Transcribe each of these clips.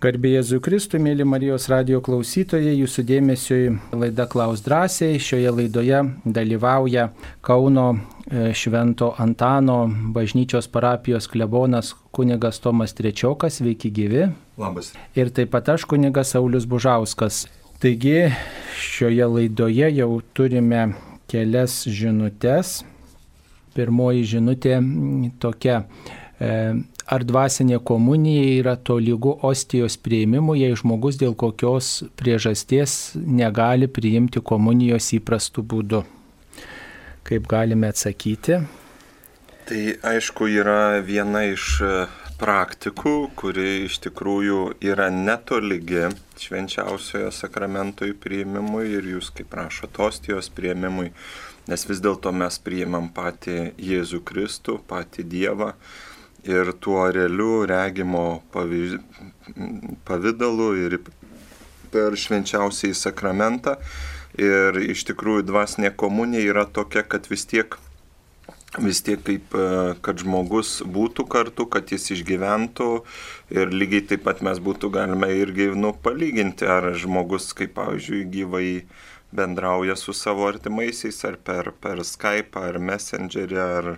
Garbė Jėzui Kristui, mėly Marijos radio klausytojai, jūsų dėmesiui laida Klaus drąsiai. Šioje laidoje dalyvauja Kauno e, Švento Antano bažnyčios parapijos klebonas kunigas Tomas Trečiokas, sveiki gyvi. Labas. Ir taip pat aš kunigas Saulis Bužauskas. Taigi šioje laidoje jau turime kelias žinutės. Pirmoji žinutė tokia. E, ar dvasinė komunija yra to lygu ostijos prieimimu, jei žmogus dėl kokios priežasties negali priimti komunijos įprastų būdų. Kaip galime atsakyti? Tai aišku yra viena iš e, praktikų, kuri iš tikrųjų yra netolygi švenčiausiojo sakramentoj priimimui ir jūs, kaip prašote, ostijos priimimui, nes vis dėlto mes priimam patį Jėzų Kristų, patį Dievą ir tuo realiu regimo pavydalu ir per švenčiausiai sakramentą. Ir iš tikrųjų dvasinė komunija yra tokia, kad vis tiek, vis tiek kaip, e, kad žmogus būtų kartu, kad jis išgyventų ir lygiai taip pat mes būtų galime irgi nu, palyginti, ar žmogus, kaip pavyzdžiui, gyvai bendrauja su savo artimaisiais, ar per, per Skype, ar Messengerį, ar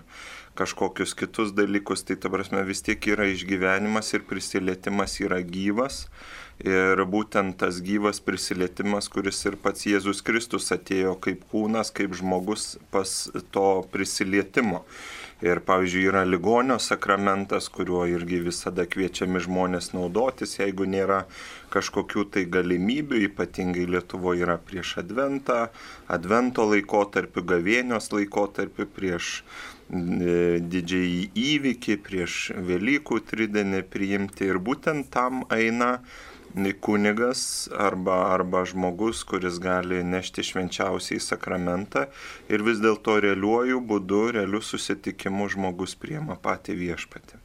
kažkokius kitus dalykus, tai ta prasme vis tiek yra išgyvenimas ir prisilietimas yra gyvas. Ir būtent tas gyvas prisilietimas, kuris ir pats Jėzus Kristus atėjo kaip kūnas, kaip žmogus pas to prisilietimo. Ir pavyzdžiui, yra ligonio sakramentas, kuriuo irgi visada kviečiami žmonės naudotis, jeigu nėra kažkokių tai galimybių, ypatingai Lietuvoje yra prieš adventą, advento laikotarpį, gavėnios laikotarpį, prieš E, didžiai įvykį prieš Velykų tridienį priimti. Ir būtent tam eina kunigas arba, arba žmogus, kuris gali nešti švenčiausiai sakramentą ir vis dėlto realiuoju būdu, realiu susitikimu žmogus priema patį viešpatį.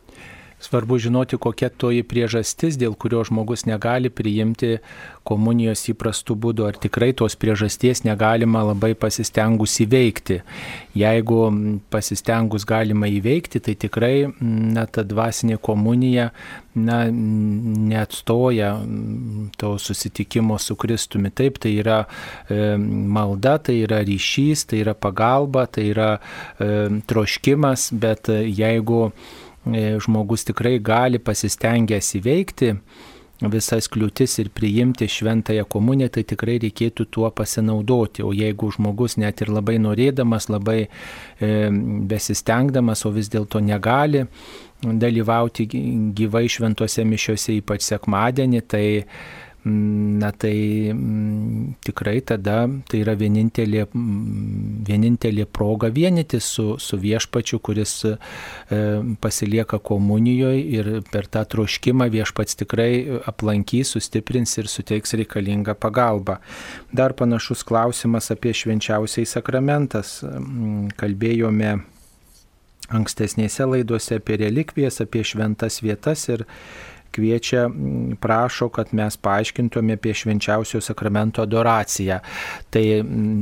Svarbu žinoti, kokia toji priežastis, dėl kurio žmogus negali priimti komunijos įprastų būdų, ar tikrai tos priežasties negalima labai pasistengus įveikti. Jeigu pasistengus galima įveikti, tai tikrai na, ta dvasinė komunija na, neatstoja to susitikimo su Kristumi. Taip, tai yra e, malda, tai yra ryšys, tai yra pagalba, tai yra e, troškimas, bet jeigu E, žmogus tikrai gali pasistengęs įveikti visas kliūtis ir priimti šventąją komuniją, tai tikrai reikėtų tuo pasinaudoti. O jeigu žmogus net ir labai norėdamas, labai e, besistengdamas, o vis dėlto negali dalyvauti gyvai šventose mišiuose, ypač sekmadienį, tai na tai tikrai tada tai yra vienintelė, vienintelė proga vienyti su, su viešpačiu, kuris e, pasilieka komunijoje ir per tą troškimą viešpats tikrai aplankys, sustiprins ir suteiks reikalingą pagalbą. Dar panašus klausimas apie švenčiausiai sakramentas. Kalbėjome ankstesnėse laidose apie relikvijas, apie šventas vietas ir kviečia, prašo, kad mes paaiškintume apie švenčiausio sakramento adoraciją. Tai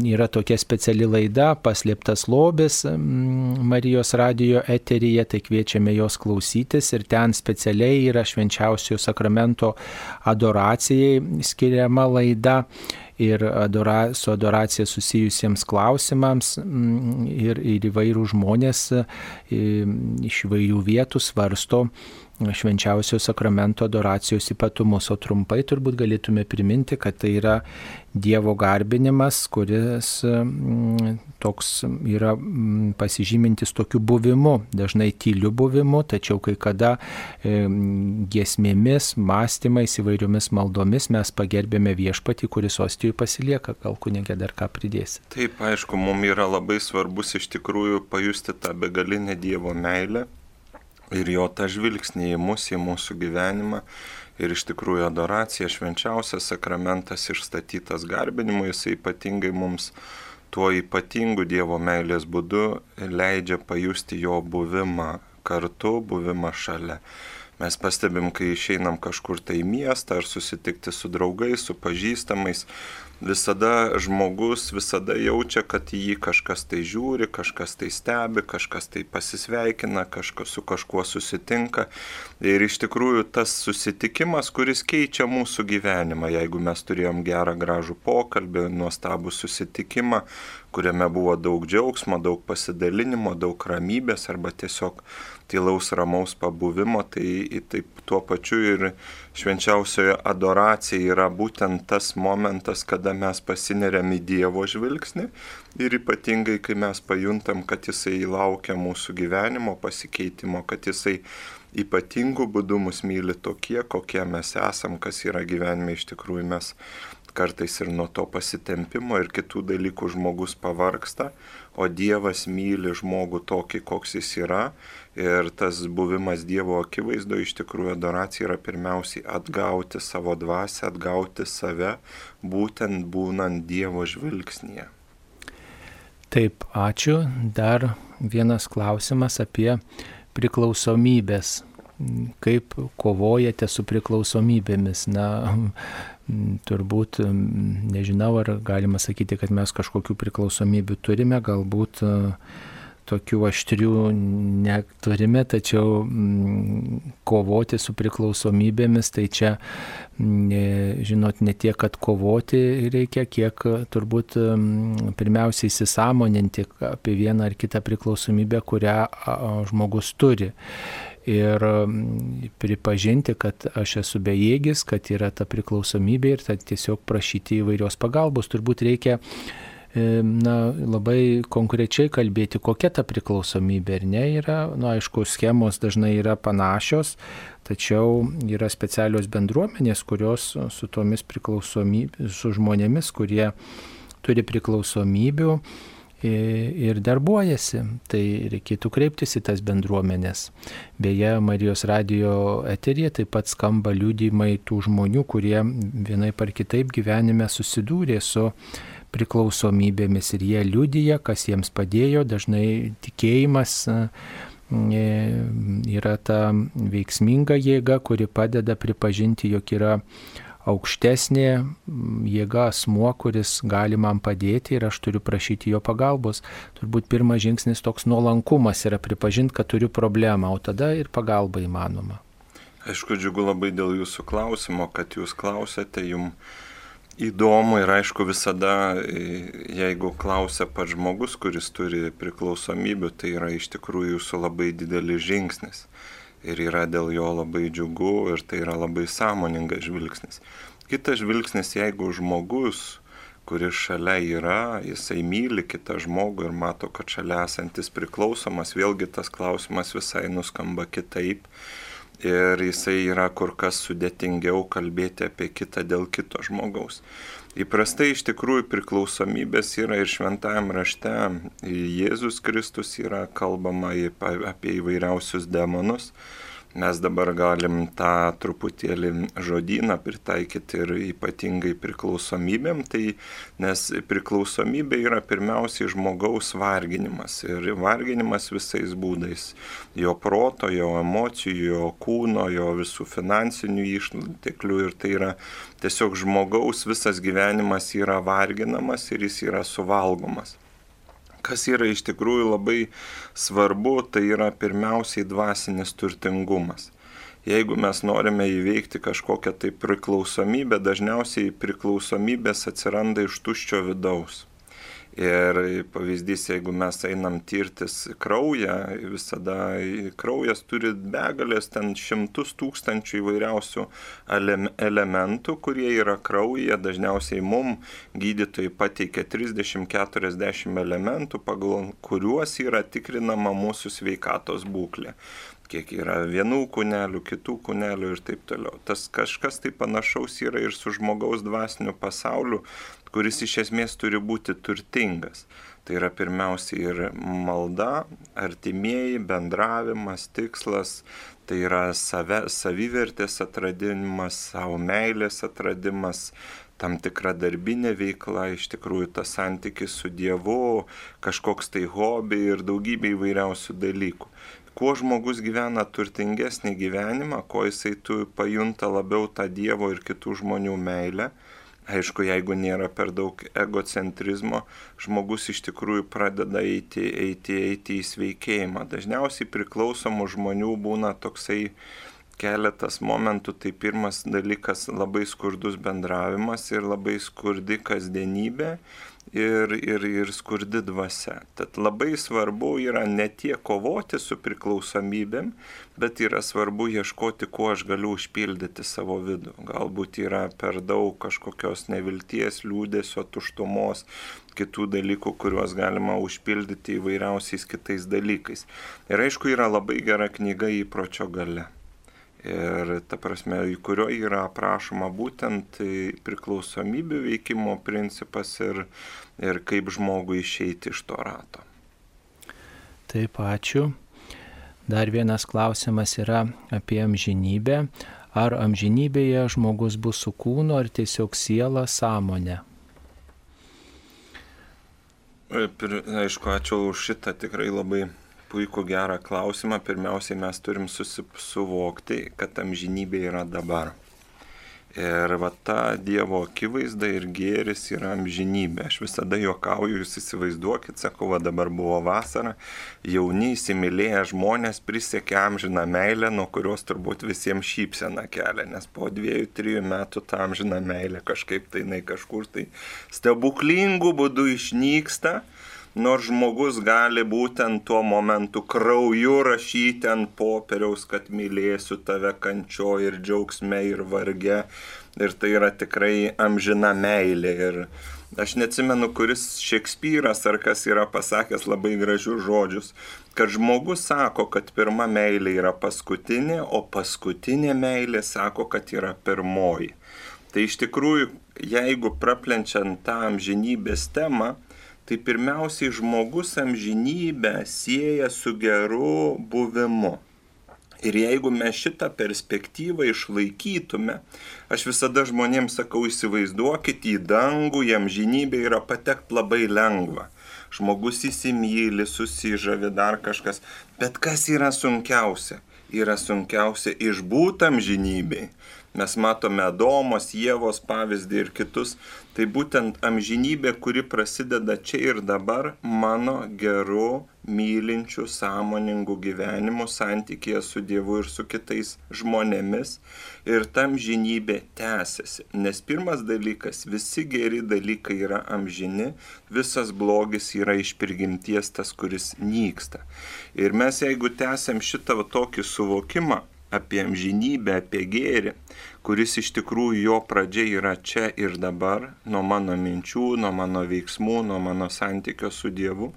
yra tokia speciali laida, paslėptas lobis Marijos radio eteryje, tai kviečiame jos klausytis ir ten specialiai yra švenčiausio sakramento adoracijai skiriama laida ir adora, su adoracija susijusiems klausimams ir, ir įvairių žmonės iš įvairių vietų svarsto švenčiausio sakramento adoracijos ypatumus, o trumpai turbūt galėtume priminti, kad tai yra Dievo garbinimas, kuris mm, toks yra mm, pasižymintis tokiu buvimu, dažnai tyliu buvimu, tačiau kai kada e, giesmėmis, mąstymais, įvairiomis maldomis mes pagerbėme viešpatį, kuris ostijui pasilieka, gal kunigė dar ką pridėsi. Taip, aišku, mums yra labai svarbus iš tikrųjų pajusti tą begalinę Dievo meilę ir jo tą žvilgsnį į mus, į mūsų gyvenimą. Ir iš tikrųjų adoracija, švenčiausias sakramentas išstatytas garbinimu, jisai ypatingai mums tuo ypatingu Dievo meilės būdu leidžia pajusti jo buvimą kartu, buvimą šalia. Mes pastebim, kai išeinam kažkur tai į miestą ar susitikti su draugais, su pažįstamais, visada žmogus visada jaučia, kad jį kažkas tai žiūri, kažkas tai stebi, kažkas tai pasisveikina, kažkas su kažkuo susitinka. Ir iš tikrųjų tas susitikimas, kuris keičia mūsų gyvenimą, jeigu mes turėjom gerą gražų pokalbį, nuostabų susitikimą, kuriame buvo daug džiaugsmo, daug pasidalinimo, daug ramybės arba tiesiog tylaus ramaus pabuvimo, tai taip tuo pačiu ir švenčiausioje adoracija yra būtent tas momentas, kada mes pasineriam į Dievo žvilgsnį ir ypatingai, kai mes pajuntam, kad Jisai laukia mūsų gyvenimo pasikeitimo, kad Jisai ypatingų būdų mus myli tokie, kokie mes esam, kas yra gyvenime iš tikrųjų mes kartais ir nuo to pasitempimo ir kitų dalykų žmogus pavarksta, o Dievas myli žmogų tokį, koks jis yra Ir tas buvimas Dievo akivaizdo iš tikrųjų adoracija yra pirmiausiai atgauti savo dvasę, atgauti save, būtent būnant Dievo žvilgsnėje. Taip, ačiū. Dar vienas klausimas apie priklausomybės. Kaip kovojate su priklausomybėmis? Na, turbūt nežinau, ar galima sakyti, kad mes kažkokių priklausomybių turime, galbūt uh, tokių aštrių neturime, tačiau mm, kovoti su priklausomybėmis, tai čia, mm, žinot, ne tiek, kad kovoti reikia, kiek turbūt mm, pirmiausiai įsisamoninti apie vieną ar kitą priklausomybę, kurią žmogus turi ir pripažinti, kad aš esu bejėgis, kad yra ta priklausomybė ir tiesiog prašyti įvairios pagalbos. Turbūt reikia na, labai konkrečiai kalbėti, kokia ta priklausomybė ir ne yra. Na, aišku, schemos dažnai yra panašios, tačiau yra specialios bendruomenės, kurios su tomis priklausomybėmis, su žmonėmis, kurie turi priklausomybių ir darbuojasi. Tai reikėtų kreiptis į tas bendruomenės. Beje, Marijos radio eterija taip pat skamba liūdimai tų žmonių, kurie vienai par kitaip gyvenime susidūrė su priklausomybėmis ir jie liudyja, kas jiems padėjo, dažnai tikėjimas e, yra ta veiksminga jėga, kuri padeda pripažinti, jog yra aukštesnė jėga asmuo, kuris gali man padėti ir aš turiu prašyti jo pagalbos. Turbūt pirmas žingsnis toks nuolankumas yra pripažinti, kad turiu problemą, o tada ir pagalba įmanoma. Aišku, džiugu labai dėl jūsų klausimo, kad jūs klausėte, jums įdomu ir aišku visada, jeigu klausia pats žmogus, kuris turi priklausomybių, tai yra iš tikrųjų jūsų labai didelis žingsnis. Ir yra dėl jo labai džiugu ir tai yra labai sąmoningas žvilgsnis. Kitas žvilgsnis, jeigu žmogus, kuris šalia yra, jisai myli kitą žmogų ir mato, kad šalia esantis priklausomas, vėlgi tas klausimas visai nuskamba kitaip ir jisai yra kur kas sudėtingiau kalbėti apie kitą dėl kito žmogaus. Įprastai iš tikrųjų priklausomybės yra ir šventajam rašte Jėzus Kristus yra kalbama apie įvairiausius demonus, mes dabar galim tą truputėlį žodyną pritaikyti ir ypatingai priklausomybėm, tai nes priklausomybė yra pirmiausiai žmogaus varginimas ir varginimas visais būdais - jo proto, jo emocijų, jo kūno, jo visų finansinių išteklių ir tai yra tiesiog žmogaus visas gyvenimas yra varginamas ir jis yra suvalgomas kas yra iš tikrųjų labai svarbu, tai yra pirmiausiai dvasinis turtingumas. Jeigu mes norime įveikti kažkokią tai priklausomybę, dažniausiai priklausomybės atsiranda iš tuščio vidaus. Ir pavyzdys, jeigu mes einam tirtis kraują, visada kraujas turi begalės ten šimtus tūkstančių įvairiausių elementų, kurie yra kraujyje. Dažniausiai mum gydytojai pateikia 30-40 elementų, pagal kuriuos yra tikrinama mūsų sveikatos būklė kiek yra vienų kūnelių, kitų kūnelių ir taip toliau. Tas kažkas tai panašaus yra ir su žmogaus dvasiniu pasauliu, kuris iš esmės turi būti turtingas. Tai yra pirmiausiai ir malda, artimieji, bendravimas, tikslas, tai yra save, savivertės atradimas, savo meilės atradimas, tam tikra darbinė veikla, iš tikrųjų tas santykis su Dievu, kažkoks tai hobi ir daugybė įvairiausių dalykų kuo žmogus gyvena turtingesnį gyvenimą, kuo jisai pajunta labiau tą Dievo ir kitų žmonių meilę, aišku, jeigu nėra per daug egocentrizmo, žmogus iš tikrųjų pradeda eiti, eiti, eiti į sveikėjimą. Dažniausiai priklausomų žmonių būna toksai keletas momentų. Tai pirmas dalykas labai skurdus bendravimas ir labai skurdi kasdienybė ir, ir, ir skurdi dvasia. Tad labai svarbu yra ne tiek kovoti su priklausomybėm, bet yra svarbu ieškoti, kuo aš galiu užpildyti savo vidų. Galbūt yra per daug kažkokios nevilties, liūdėsio, tuštumos, kitų dalykų, kuriuos galima užpildyti įvairiausiais kitais dalykais. Ir aišku, yra labai gera knyga įpročio gale ir ta prasme, į kurio yra aprašoma būtent priklausomybių veikimo principas ir, ir kaip žmogui išeiti iš to rato. Taip, ačiū. Dar vienas klausimas yra apie amžinybę. Ar amžinybėje žmogus bus su kūnu, ar tiesiog siela sąmonė? Aišku, ačiū už šitą tikrai labai puikų gerą klausimą. Pirmiausiai mes turim susivokti, kad amžinybė yra dabar. Ir va ta Dievo akivaizda ir gėris yra amžinybė. Aš visada juokauju, jūs įsivaizduokit, sakau, va dabar buvo vasara, jauni įsimylėję žmonės prisiekė amžiną meilę, nuo kurios turbūt visiems šypsena kelia, nes po dviejų, trijų metų tą amžiną meilę kažkaip tai jinai kažkur tai stebuklingų būdų išnyksta nors žmogus gali būtent tuo momentu krauju rašyti ant popieriaus, kad mylėsiu tave kančio ir džiaugsme ir varge. Ir tai yra tikrai amžina meilė. Ir aš neatsimenu, kuris Šekspyras ar kas yra pasakęs labai gražius žodžius, kad žmogus sako, kad pirma meilė yra paskutinė, o paskutinė meilė sako, kad yra pirmoji. Tai iš tikrųjų, jeigu praplenčiant tą amžinybės temą, tai pirmiausiai žmogus amžinybę sieja su geru buvimu. Ir jeigu mes šitą perspektyvą išlaikytume, aš visada žmonėms sakau, įsivaizduokit į dangų, jam žinybė yra patekti labai lengva. Žmogus įsimyli, susižavi dar kažkas. Bet kas yra sunkiausia? Yra sunkiausia išbūtam žinybei. Mes matome Adomos, Jėvos pavyzdį ir kitus. Tai būtent amžinybė, kuri prasideda čia ir dabar mano geru, mylinčiu, sąmoningu gyvenimu santykėje su Dievu ir su kitais žmonėmis. Ir tam žinybė tęsiasi. Nes pirmas dalykas, visi geri dalykai yra amžini, visas blogis yra iš prigimties tas, kuris nyksta. Ir mes jeigu tęsiam šitą tokį suvokimą, apie amžinybę, apie gėrį, kuris iš tikrųjų jo pradžia yra čia ir dabar, nuo mano minčių, nuo mano veiksmų, nuo mano santykio su Dievu,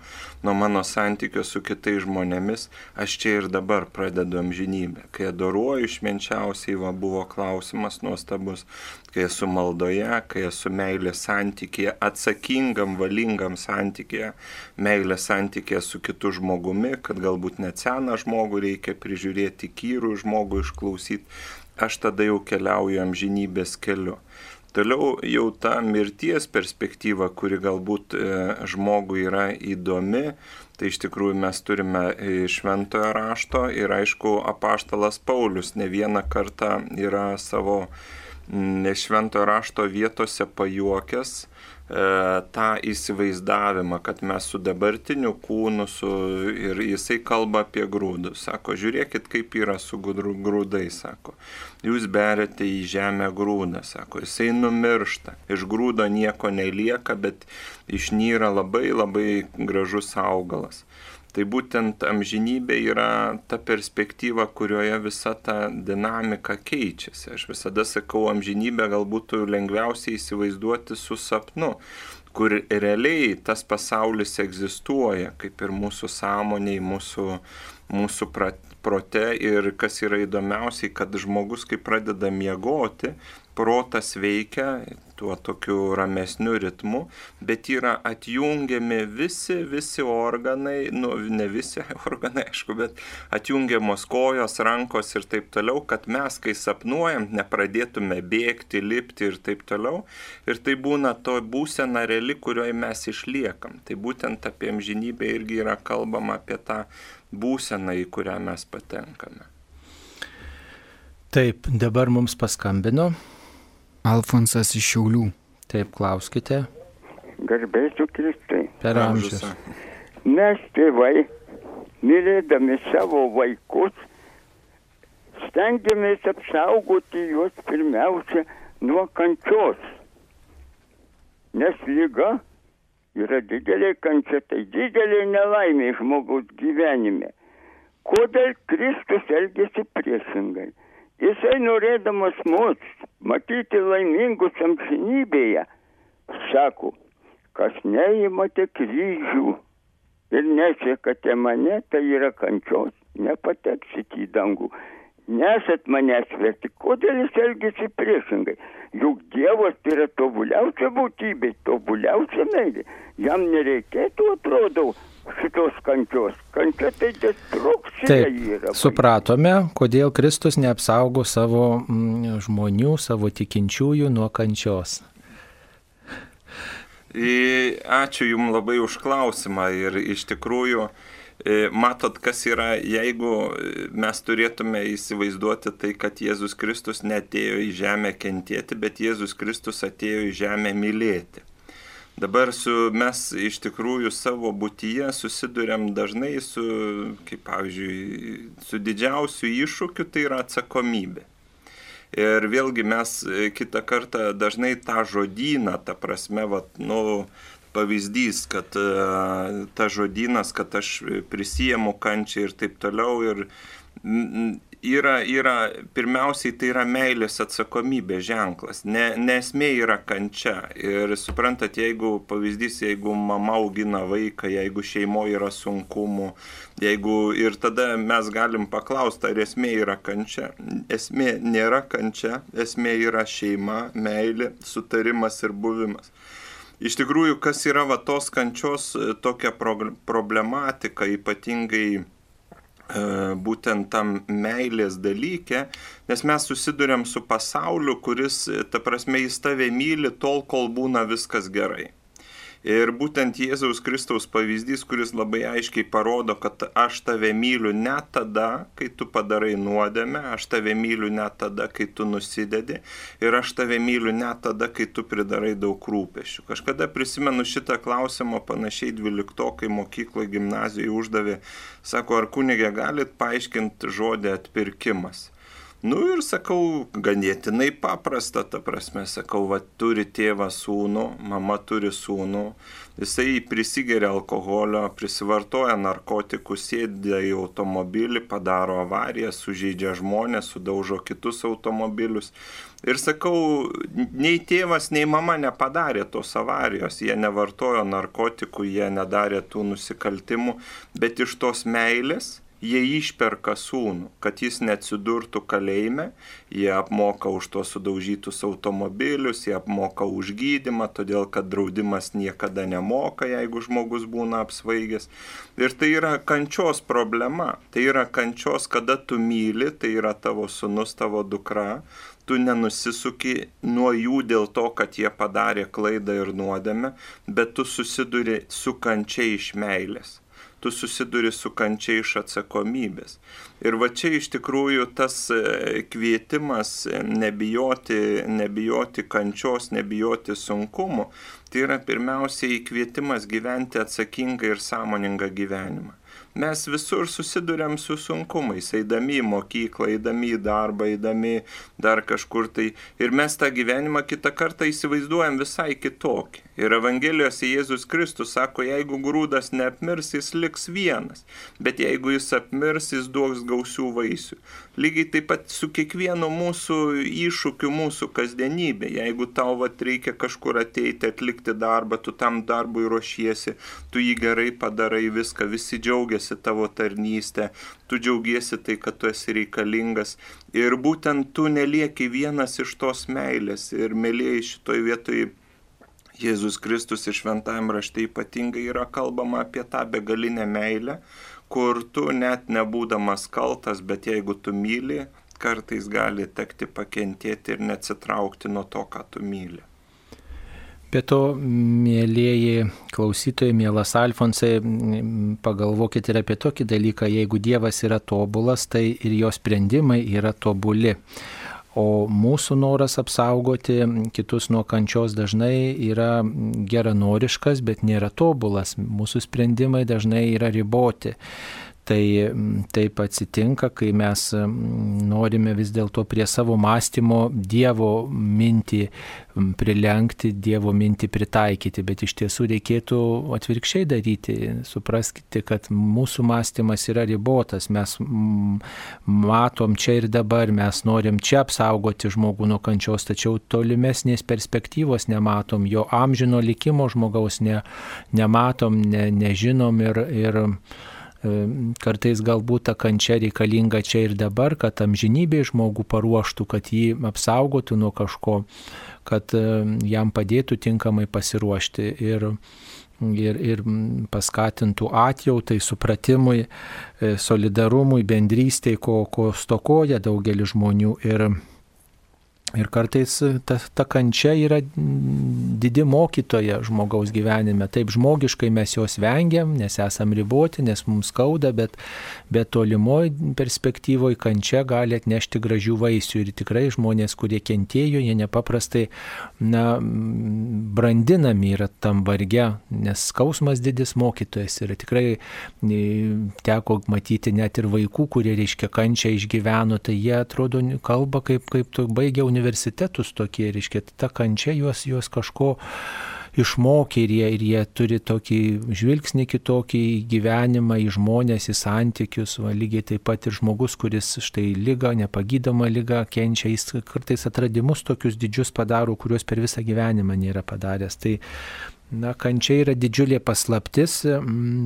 nuo mano santykio su kitais žmonėmis, aš čia ir dabar pradedu amžinybę. Kai adoruoju švenčiausiai, va buvo klausimas nuostabus, kai esu maldoje, kai esu meilės santykėje, atsakingam, valingam santykėje, meilės santykėje su kitu žmogumi, kad galbūt net seną žmogų reikia prižiūrėti, kyrų žmogų išklausyti, aš tada jau keliauju amžinybės keliu. Toliau jau ta mirties perspektyva, kuri galbūt e, žmogui yra įdomi, tai iš tikrųjų mes turime šventojo rašto ir aišku, apaštalas Paulius ne vieną kartą yra savo šventojo rašto vietose pajuokęs, E, tą įsivaizdavimą, kad mes su dabartiniu kūnu su, ir jisai kalba apie grūdus. Sako, žiūrėkit, kaip yra su grūdai, sako. Jūs berėte į žemę grūdą, sako, jisai numiršta. Iš grūdo nieko nelieka, bet išnyra labai labai gražus augalas. Tai būtent amžinybė yra ta perspektyva, kurioje visa ta dinamika keičiasi. Aš visada sakau, amžinybę galbūt lengviausiai įsivaizduoti su sapnu, kur realiai tas pasaulis egzistuoja, kaip ir mūsų sąmoniai, mūsų, mūsų prote. Ir kas yra įdomiausiai, kad žmogus, kai pradeda miegoti, protas veikia tuo tokiu ramesniu ritmu, bet yra atjungiami visi, visi organai, nu ne visi organai, aišku, bet atjungiamos kojos, rankos ir taip toliau, kad mes, kai sapnuojam, nepradėtume bėgti, lipti ir taip toliau. Ir tai būna to būsena reali, kurioje mes išliekam. Tai būtent apie amžinybę irgi yra kalbama apie tą būseną, į kurią mes patenkame. Taip, dabar mums paskambino. Alfonsas iš Šiaulių. Taip, klauskite. Garbėsiu Kristai. Per amžius. Mes tėvai, mylėdami savo vaikus, stengiamės apsaugoti juos pirmiausia nuo kančios. Nes lyga yra didelė kančia, tai didelė nelaimė žmogaus gyvenime. Kodėl Kristus elgėsi priešingai? Jisai norėdamas mus matyti laimingus amžinybėje, sako, kas neįmate kryžių ir nesiekate mane, tai yra kančios, nepateksit į dangų. Nesat manęs verti, kodėl jis elgesi priešingai? Juk Dievas tai yra tobuliausia būtybė, tobuliausia meilė. Jam nereikėtų, atrodo, šitos kančios. Kančia tai destrukcija Taip, yra. supratome, kodėl Kristus neapsaugo savo mm, žmonių, savo tikinčiųjų nuo kančios. I- Ačiū Jums labai už klausimą ir iš tikrųjų e, matot, kas yra, jeigu e, mes turėtume įsivaizduoti tai, kad Jėzus Kristus netėjo į žemę kentėti, bet Jėzus Kristus atėjo į žemę mylėti. Dabar su, mes iš tikrųjų savo būtyje susidurėm dažnai su, kaip pavyzdžiui, su didžiausiu iššūkiu, tai yra atsakomybė. Ir vėlgi mes e, kitą kartą dažnai tą žodyną, ta prasme, vat, nu, pavyzdys, kad uh, ta žodynas, kad aš prisijėmu kančią ir taip toliau. Ir yra, yra, pirmiausiai tai yra meilės atsakomybė ženklas. Ne, nesmė yra kančia. Ir suprantat, jeigu pavyzdys, jeigu mama augina vaiką, jeigu šeimoje yra sunkumų, jeigu ir tada mes galim paklausti, ar esmė yra kančia. Esmė nėra kančia, esmė yra šeima, meilė, sutarimas ir buvimas. Iš tikrųjų, kas yra va tos kančios tokia problematika, ypatingai būtent tam meilės dalykė, nes mes susidurėm su pasauliu, kuris, e, ta prasme, jis tave myli tol, kol būna viskas gerai. Ir būtent Jėzaus Kristaus pavyzdys, kuris labai aiškiai parodo, kad aš tave myliu ne tada, kai tu padarai nuodėmę, aš tave myliu ne tada, kai tu nusidedi ir aš tave myliu ne tada, kai tu pridarai daug rūpešių. Kažkada prisimenu šitą klausimą panašiai dvyliktokai mokykloje gimnazijoje uždavė, sako, ar kunigė galit paaiškinti žodį atpirkimas. Nu ir sakau, ganėtinai paprasta, ta prasme, sakau, va, turi tėvą sūnų, mama turi sūnų, jisai prisigeria alkoholio, prisivartoja narkotikų, sėdė į automobilį, padaro avariją, sužeidžia žmonės, sudaužo kitus automobilius. Ir sakau, nei tėvas, nei mama nepadarė tos avarijos, jie nevartojo narkotikų, jie nedarė tų nusikaltimų, bet iš tos meilės jie išperka sūnų, kad jis neatsidurtų kalėjime, jie apmoka už tos sudaužytus automobilius, jie apmoka už gydimą, todėl kad draudimas niekada nemoka, jeigu žmogus būna apsvaigęs. Ir tai yra kančios problema, tai yra kančios, kada tu myli, tai yra tavo sunus, tavo dukra, tu nenusisuki nuo jų dėl to, kad jie padarė klaidą ir nuodėmę, bet tu susiduri su kančia iš meilės tu susiduri su kančia iš atsakomybės. Ir va čia iš tikrųjų tas e, kvietimas nebijoti, nebijoti kančios, nebijoti sunkumų, tai yra pirmiausiai kvietimas gyventi atsakingą ir sąmoningą gyvenimą. Mes visur susidurėm su sunkumais, eidami į mokyklą, eidami į darbą, eidami dar kažkur tai. Ir mes tą gyvenimą kitą kartą įsivaizduojam visai kitokį. Ir Evangelijose Jėzus Kristus sako, jeigu grūdas neapmirs, jis liks vienas, bet jeigu jis apmirs, jis duos gausių vaisių. Lygiai taip pat su kiekvienu mūsų iššūkiu, mūsų kasdienybė. Jeigu tau vat, reikia kažkur ateiti, atlikti darbą, tu tam darbui ruošiesi, tu jį gerai padarai viską, visi džiaugiasi tavo tarnystę, tu džiaugiesi tai, kad tu esi reikalingas. Ir būtent tu nelieki vienas iš tos meilės. Ir mėlyjei šitoj vietoj Jėzus Kristus ir šventajame rašte ypatingai yra kalbama apie tą begalinę meilę, kur tu net nebūdamas kaltas, bet jeigu tu myli, kartais gali tekti pakentėti ir neatsitraukti nuo to, ką tu myli. Be to, mėlyjeji klausytojai, mielas Alfonsai, pagalvokite ir apie tokį dalyką, jeigu Dievas yra tobulas, tai ir jo sprendimai yra tobuli. O mūsų noras apsaugoti kitus nuo kančios dažnai yra geranoriškas, bet nėra tobulas. Mūsų sprendimai dažnai yra riboti. Tai taip atsitinka, kai mes norime vis dėlto prie savo mąstymo Dievo mintį prilenkti, Dievo mintį pritaikyti, bet iš tiesų reikėtų atvirkščiai daryti. Supraskite, kad mūsų mąstymas yra ribotas, mes matom čia ir dabar, mes norim čia apsaugoti žmogų nuo kančios, tačiau tolimesnės perspektyvos nematom, jo amžino likimo žmogaus ne, nematom, ne, nežinom ir, ir kartais galbūt ta kančia reikalinga čia ir dabar, kad amžinybė žmogų paruoštų, kad jį apsaugotų nuo kažko, kad jam padėtų tinkamai pasiruošti ir, ir, ir paskatintų atjautai, supratimui, e, solidarumui, bendrystėj, ko, ko stokoja daugelis žmonių. Ir, Ir kartais ta, ta kančia yra didi mokytoja žmogaus gyvenime. Taip žmogiškai mes jos vengiam, nes esam riboti, nes mums skauda, bet, bet tolimoje perspektyvoje kančia gali atnešti gražių vaisių. Ir tikrai žmonės, kurie kentėjo, jie nepaprastai na, brandinami yra tam varge, nes skausmas didis mokytojas. Ir tikrai e, teko matyti net ir vaikų, kurie, reiškia, kančią išgyveno, tai jie atrodo kalba kaip, kaip tu baigia universitetą universitetus tokie, reiškia, ta kančia juos, juos kažko išmokė ir jie, ir jie turi tokį žvilgsnį kitokį į gyvenimą, į žmonės, į santykius, va, lygiai taip pat ir žmogus, kuris štai lyga, nepagydoma lyga kenčia, jis kartais atradimus tokius didžius padaro, kuriuos per visą gyvenimą nėra padaręs. Tai Na, kančia yra didžiulė paslaptis,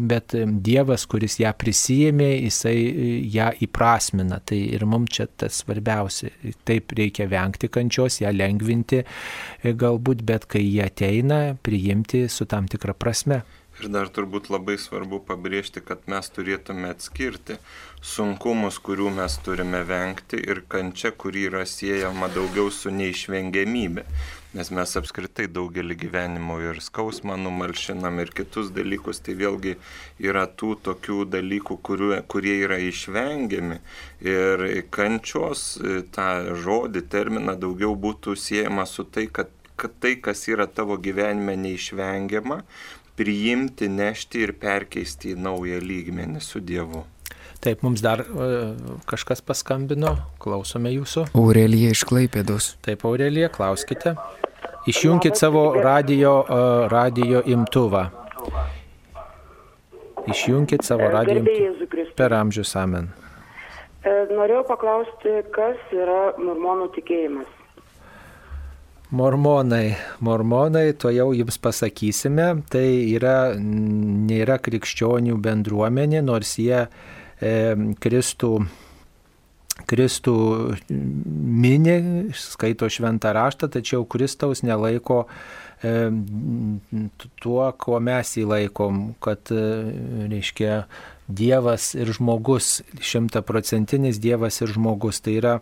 bet Dievas, kuris ją prisijėmė, jisai e, ją įprasmina. Tai ir mums čia tas svarbiausia. Taip reikia vengti kančios, ją lengvinti e, galbūt, bet kai jie ateina, priimti su tam tikra prasme. Ir dar turbūt labai svarbu pabrėžti, kad mes turėtume atskirti sunkumus, kurių mes turime vengti ir kančia, kuri yra siejama daugiau su neišvengiamybė. Nes mes apskritai daugelį gyvenimo ir skausmą numalšinam ir kitus dalykus, tai vėlgi yra tų tokių dalykų, kurių, kurie yra išvengiami. Ir kančios tą žodį, terminą daugiau būtų siejama su tai, kad kad tai, kas yra tavo gyvenime neišvengiama, priimti, nešti ir perkeisti į naują lygmenį su Dievu. Taip, mums dar uh, kažkas paskambino, klausome jūsų. Aurelija iš Klaipėdos. Taip, Aurelija, klauskite. Išjungkite savo radio, uh, radio imtuvą. Išjungkite savo radio imtuvą. Per amžius amen. E, norėjau paklausti, kas yra mormonų tikėjimas. Mormonai, mormonai, to jau jums pasakysime, tai yra, nėra krikščionių bendruomenė, nors jie e, Kristų, Kristų mini, skaito šventą raštą, tačiau Kristaus nelaiko tuo, kuo mes jį laikom, kad, e, reiškia, Dievas ir žmogus, šimtaprocentinis Dievas ir žmogus. Tai yra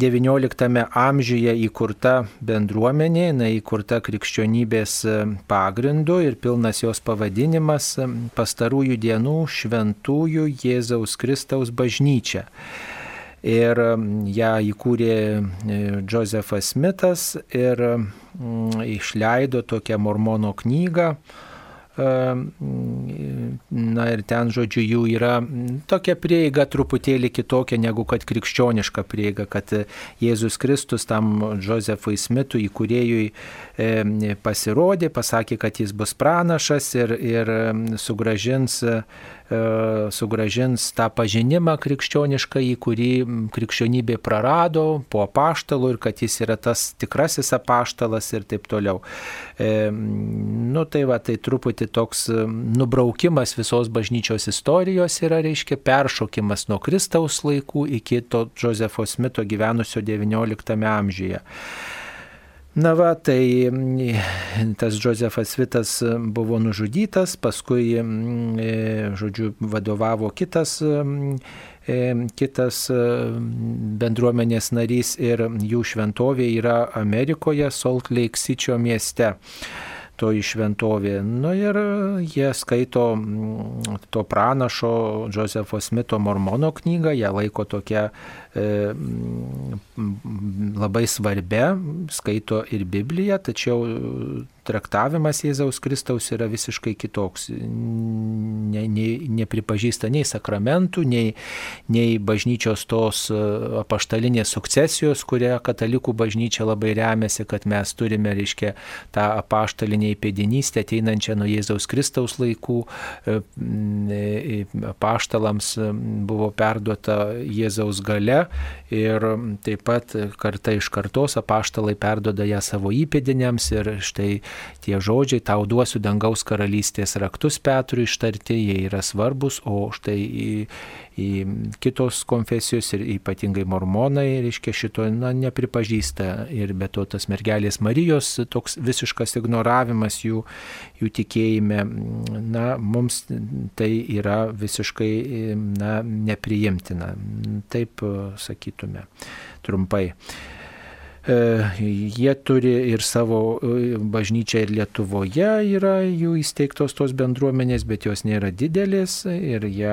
XIX amžiuje įkurta bendruomenė, jinai įkurta krikščionybės e, pagrindu ir pilnas jos pavadinimas e, pastarųjų dienų šventųjų Jėzaus Kristaus bažnyčia. Ir e, ją įkūrė Josefas Smithas ir išleido tokią mormono knygą Na ir ten, žodžiu, jų yra tokia prieiga truputėlį kitokia negu kad krikščioniška prieiga, kad Jėzus Kristus tam Josefui Smitui įkūrėjui pasirodė, pasakė, kad jis bus pranašas ir, ir sugražins E, sugražins tą pažinimą krikščionišką, į kurį krikščionybė prarado po apaštalų ir kad jis yra tas tikrasis apaštalas ir taip toliau. E, nu tai va, tai truputį toks nubraukimas visos bažnyčios istorijos yra, reiškia, peršokimas nuo Kristaus laikų iki to Josefo Smito gyvenusio XIX amžiuje. Na va, tai mm, tas Josefas Vitas buvo nužudytas, paskui, mm, e, žodžiu, vadovavo kitas mm, kitas bendruomenės narys ir jų šventovė yra Amerikoje, Salt Lake City mieste toji šventovė. Nu ir jie skaito mm, to pranašo Josefo Smito mormono knygą, ją laiko tokia e, mm, labai svarbia, skaito ir Bibliją, tačiau traktavimas Jėzaus Kristaus yra visiškai kitoks. Ne, ne, nepripažįsta nei sakramentų, nei, nei bažnyčios tos e, apaštalinės sukcesijos, kuria katalikų bažnyčia labai remiasi, kad mes turime, reiškia, tą apaštalinę įpėdinystę ateinančią nuo Jėzaus Kristaus laikų. E, e, apaštalams buvo perduota Jėzaus gale ir taip pat karta iš kartos apaštalai perdoda ją savo įpėdiniams ir štai tie žodžiai, tau duosiu dangaus karalystės raktus Petrui ištarti, jie yra svarbus, o štai kitos konfesijos ir ypatingai mormonai, reiškia, šito na, nepripažįsta ir be to tas mergelės Marijos toks visiškas ignoravimas jų, jų tikėjime, na, mums tai yra visiškai na, nepriimtina. Taip sakytume trumpai. E, jie turi ir savo e, bažnyčią ir Lietuvoje yra jų įsteigtos tos bendruomenės, bet jos nėra didelės ir jie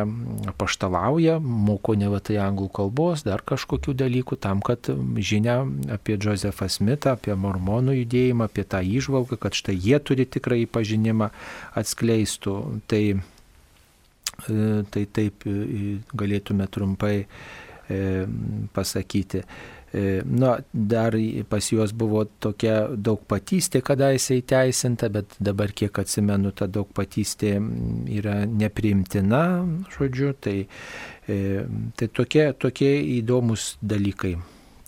paštalauja, moko ne tai anglų kalbos, dar kažkokių dalykų tam, kad žinia apie Josefą Smithą, apie mormonų judėjimą, apie tą įžvalgą, kad štai jie turi tikrąjį pažinimą atskleistų. Tai, e, tai taip galėtume trumpai pasakyti. E, na, dar pas juos buvo tokia daugpatystė kadaise įteisinta, bet dabar kiek atsimenu, ta daugpatystė yra nepriimtina, žodžiu, tai, e, tai tokie, tokie įdomus dalykai.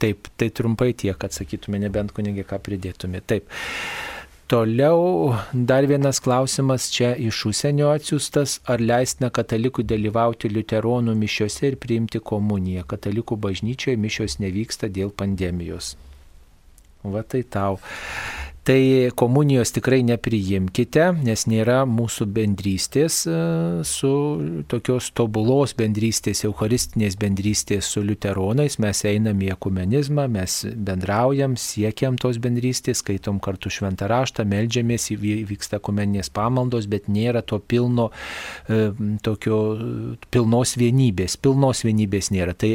Taip, tai trumpai tiek atsakytume, nebent kunigė ką pridėtume. Taip. Toliau dar vienas klausimas čia iš užsienio atsiųstas, ar leistina katalikų dalyvauti liuteronų mišiuose ir priimti komuniją. Katalikų bažnyčioje mišios nevyksta dėl pandemijos. Va tai tau. Tai komunijos tikrai nepriimkite, nes nėra mūsų bendrystės e, su tokios tobulos bendrystės, eucharistinės bendrystės su liuteronais. Mes einame į ekumenizmą, mes bendraujam, siekiam tos bendrystės, skaitom kartu šventą raštą, melžiamės, vyksta ekumeninės pamaldos, bet nėra to pilno, e, tokio pilnos vienybės. Pilnos vienybės nėra. Tai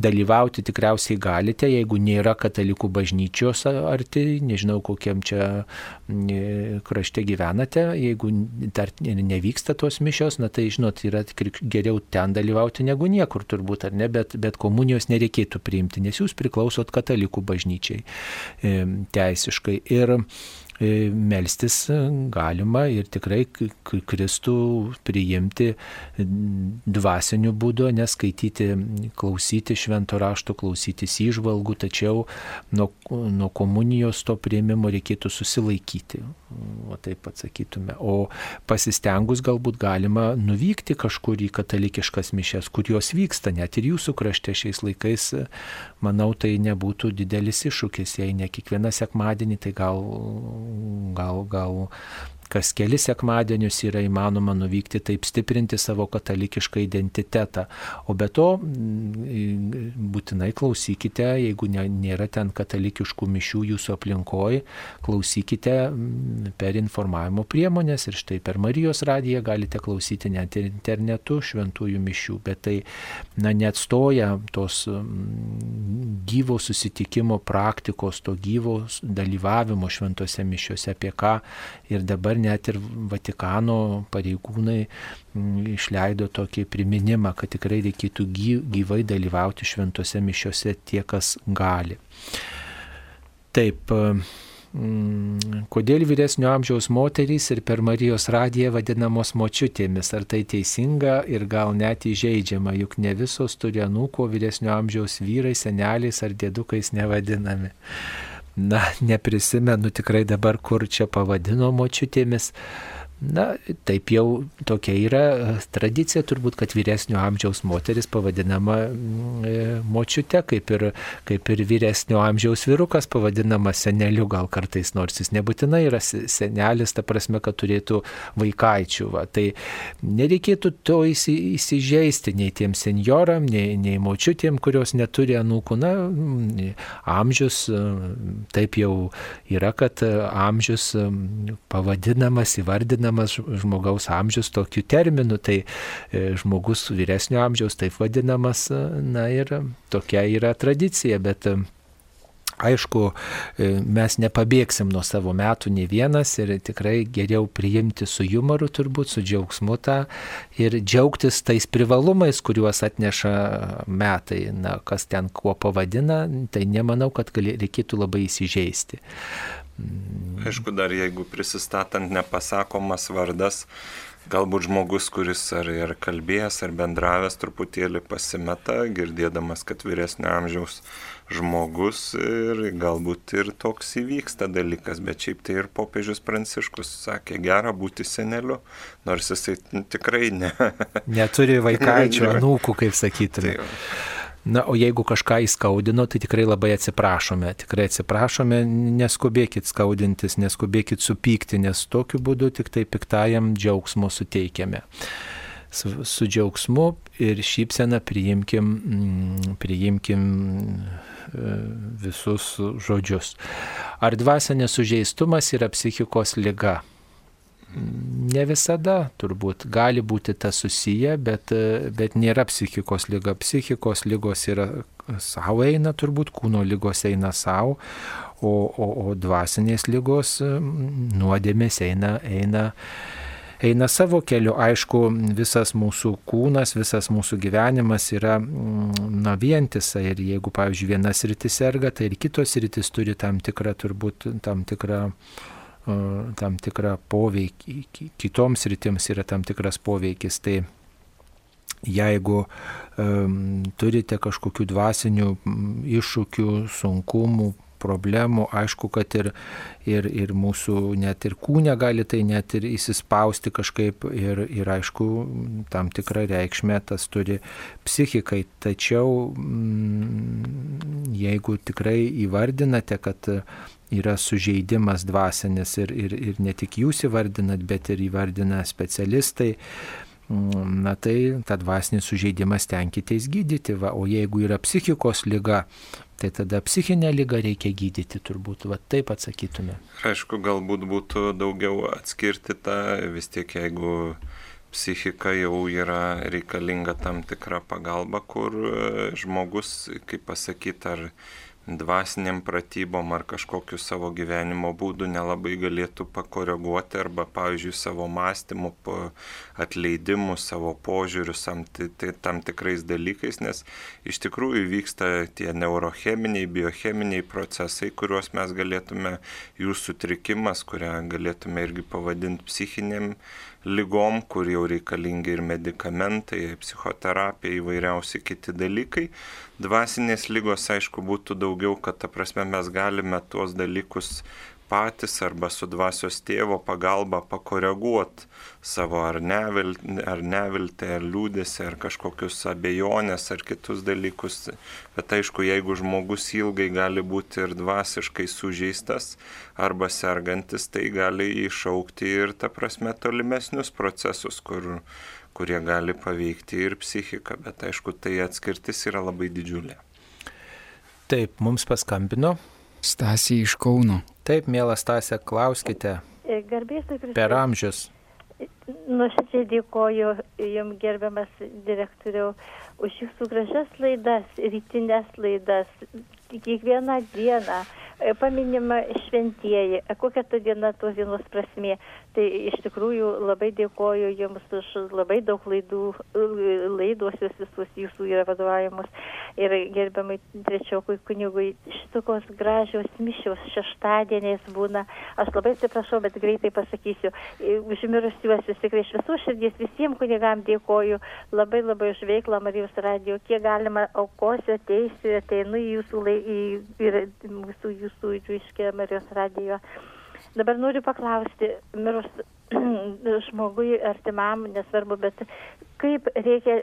dalyvauti tikriausiai galite, jeigu nėra katalikų bažnyčios arti, nežinau kokiam kokiam čia mm, krašte gyvenate, jeigu dar nevyksta tos mišios, na tai žinot, yra geriau ten dalyvauti negu niekur turbūt, ar ne, bet, bet komunijos nereikėtų priimti, nes jūs priklausot katalikų bažnyčiai e, teisiškai. Ir E, melstis galima ir tikrai Kristų priimti dvasiniu būdu, neskaityti, klausyti švento rašto, klausytis įžvalgų, tačiau nuo, nuo komunijos to prieimimo reikėtų susilaikyti. O taip atsakytume. O pasistengus galbūt galima nuvykti kažkur į katalikiškas mišes, kur jos vyksta, net ir jūsų krašte šiais laikais, manau, tai nebūtų didelis iššūkis, jei ne kiekvieną sekmadienį, tai gal gal, gal kas kelis sekmadienius yra įmanoma nuvykti, taip stiprinti savo katalikišką identitetą. O be to, mm, būtinai klausykite, jeigu nėra ten katalikiškų mišių jūsų aplinkoje, klausykite mm, per informavimo priemonės ir štai per Marijos radiją galite klausyti net ir internetu šventųjų mišių, bet tai na, neatstoja tos mm, gyvo susitikimo praktikos, to gyvo dalyvavimo šventose mišiuose, apie ką ir dabar net ir Vatikano pareigūnai mm, išleido tokį priminimą, kad tikrai reikėtų gyvai dalyvauti šventose mišiose tie, kas gali. Taip, mm, kodėl vyresnio amžiaus moterys ir per Marijos radiją vadinamos močiutėmis, ar tai teisinga ir gal net įžeidžiama, juk ne visos turi anūko vyresnio amžiaus vyrai, seneliais ar dėdukais nevadinami na, neprisimenu tikrai dabar, kur čia pavadino močiutėmis. Na, taip jau tokia yra tradicija turbūt, kad vyresnio amžiaus moteris pavadinama mm, e, močiute, kaip ir, kaip ir vyresnio amžiaus vyrukas pavadinama seneliu, gal kartais, nors jis nebūtinai yra senelis, ta prasme, kad turėtų vaikaičių. Va. Tai nereikėtų to įsi, įsižeisti nei tiem senioram, nei, nei močiutėm, kurios neturi anūkų. Na, mm, amžius taip jau yra, kad amžius pavadinamas, įvardinamas vadinamas žmogaus amžius tokiu terminu, tai e, žmogus vyresnio amžiaus taip vadinamas, e, na ir tokia yra tradicija, bet e, Aišku, mes nepabėgsim nuo savo metų ne vienas ir tikrai geriau priimti su humoru turbūt, su džiaugsmu tą ir džiaugtis tais privalumais, kuriuos atneša metai. Na, kas ten kuo pavadina, tai nemanau, kad reikėtų labai įsižeisti. Aišku, dar jeigu prisistatant nepasakomas vardas, galbūt žmogus, kuris ar, ar kalbėjęs, ar bendravęs truputėlį pasimeta, girdėdamas, kad vyresnio amžiaus žmogus ir galbūt ir toks įvyksta dalykas, bet šiaip tai ir popiežius Pranciškus sakė, gera būti seneliu, nors jisai tikrai ne. Neturi vaikaičių, anūkų, kaip sakytume. Tai Na, o jeigu kažką įskaudino, tai tikrai labai atsiprašome. Tikrai atsiprašome, neskubėkit skaudintis, neskubėkit supykti, nes tokiu būdu tik tai piktajam džiaugsmo suteikiame. Su, su džiaugsmu ir šypsena priimkim, mm, priimkim e, visus žodžius. Ar dvasinės sužeistumas yra psichikos lyga? Ne visada turbūt gali būti tas susiję, bet, bet nėra psichikos lyga. Psichikos lygos yra savo eina turbūt, kūno lygos eina savo, o, o, o dvasinės lygos nuodėmės eina, eina, eina savo keliu. Aišku, visas mūsų kūnas, visas mūsų gyvenimas yra na, vientisa ir jeigu, pavyzdžiui, vienas rytis serga, tai ir kitos rytis turi tam tikrą, turbūt, tam tikrą tam tikrą poveikį, kitoms rytims yra tam tikras poveikis. Tai jeigu um, turite kažkokių dvasinių iššūkių, sunkumų, problemų, aišku, kad ir, ir, ir mūsų net ir kūne gali tai net ir įsispausti kažkaip ir, ir aišku, tam tikrą reikšmę tas turi psichikai. Tačiau jeigu tikrai įvardinate, kad yra sužeidimas dvasinis ir, ir, ir ne tik jūs įvardinat, bet ir įvardina specialistai, mm, na tai tą dvasinį sužeidimą stenkitės gydyti, va, o jeigu yra psichikos lyga, tai tada psichinę lygą reikia gydyti, turbūt, va taip atsakytume. Aišku, galbūt būtų daugiau atskirti tą, vis tiek jeigu psichika jau yra reikalinga tam tikra pagalba, kur e, žmogus, kaip pasakyti, ar dvasiniam pratybom ar kažkokiu savo gyvenimo būdu nelabai galėtų pakoreguoti arba, pavyzdžiui, savo mąstymų, atleidimų, savo požiūrių tam, tikrais dalykais, nes iš tikrųjų vyksta tie neurocheminiai, biocheminiai procesai, kuriuos mes galėtume, jų sutrikimas, kurią galėtume irgi pavadinti psichiniam lygom, kur jau reikalingi ir medikamentai, psichoterapija, įvairiausi kiti dalykai. Dvasinės lygos, aišku, būtų daugiau, kad ta prasme mes galime tuos dalykus patys arba su dvasios tėvo pagalba pakoreguoti savo ar, nevil, ar neviltį, ar liūdėsi, ar kažkokius abejonės, ar kitus dalykus. Bet aišku, jeigu žmogus ilgai gali būti ir dvasiškai sužeistas arba sergantis, tai gali išaukti ir ta prasme tolimesnius procesus, kur, kurie gali paveikti ir psichiką. Bet aišku, tai atskirtis yra labai didžiulė. Taip, mums paskambino. Stasė iš Kauno. Taip, mėla Stasė, klauskite. E, Garbės pristatyti. Per amžius. Nuoširdžiai dėkoju Jums gerbiamas direktoriau už Jūsų gražias laidas, rytinės laidas, kiekvieną dieną. E, paminima šventieji, e, kokia ta diena, tos dienos prasmė. Tai iš tikrųjų labai dėkoju Jums už labai daug laidų, e, laiduosius visus jūsų yra vadovavimus. Ir gerbiamai trečiokui kunigui, šitokios gražios mišios šeštadieniais būna. Aš labai atsiprašau, bet greitai pasakysiu. Užmirusiuosius tikrai iš visų širdies visiems kunigam dėkoju. Labai labai už veiklą Marijos radio. Kiek galima aukosiu, ateisiu, ateinu į jūsų, lai, į, į, mūsų jūsų jūsų, reiškia, Marijos radijo. Dabar noriu paklausti, mirus žmogui artimam, nesvarbu, bet kaip reikia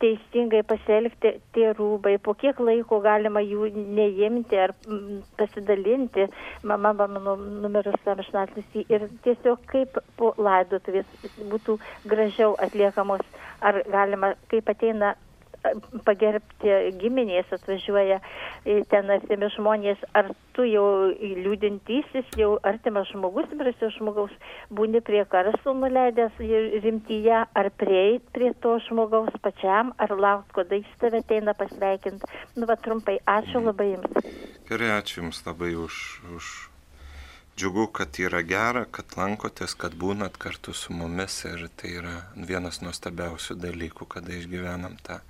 teisingai pasielgti tie rūbai, po kiek laiko galima jų neimti ar mm, pasidalinti, mama mano numeris amžinatis ir tiesiog kaip po laidotuvės būtų gražiau atliekamos, ar galima, kaip ateina pagerbti giminės atvažiuoja ten artimi žmonės, ar tu jau liūdintysis, jau artimas žmogus, mirusio žmogaus, būni prie karsto nuleidęs rimtyje, ar prieit prie to žmogaus pačiam, ar laukt, kada jis tave ateina pasveikinti. Nu, va trumpai, ačiū labai jums. Gerai, ačiū jums labai už, už Džiugu, kad yra gera, kad lankotės, kad būnat kartu su mumis ir tai yra vienas nuostabiausių dalykų, kada išgyvenam tą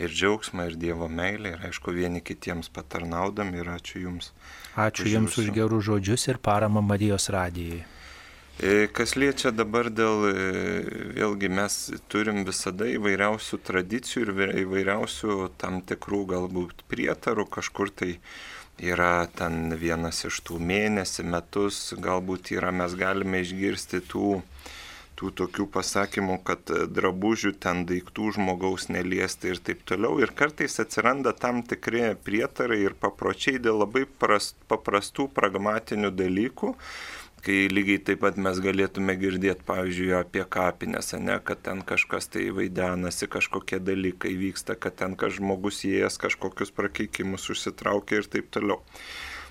ir džiaugsmą, ir Dievo meilę, ir aišku, vieni kitiems patarnaudam ir ačiū Jums. Ačiū už Jums jūsų. už gerų žodžius ir paramą Marijos radijai. E, kas liečia dabar dėl, e, vėlgi mes turim visada įvairiausių tradicijų ir įvairiausių tam tikrų galbūt prietarų kažkur tai yra ten vienas iš tų mėnesį, metus, galbūt yra, mes galime išgirsti tų, tų tokių pasakymų, kad drabužių ten daiktų žmogaus neliesti ir taip toliau. Ir kartais atsiranda tam tikri prietarai ir papročiai dėl labai prast, paprastų pragmatinių dalykų kai lygiai taip pat mes galėtume girdėti, pavyzdžiui, apie kapinės, ne, kad ten kažkas tai vaidenasi, kažkokie dalykai vyksta, kad ten kažkoks žmogus įėjęs kažkokius prakeikimus užsitraukia ir taip toliau.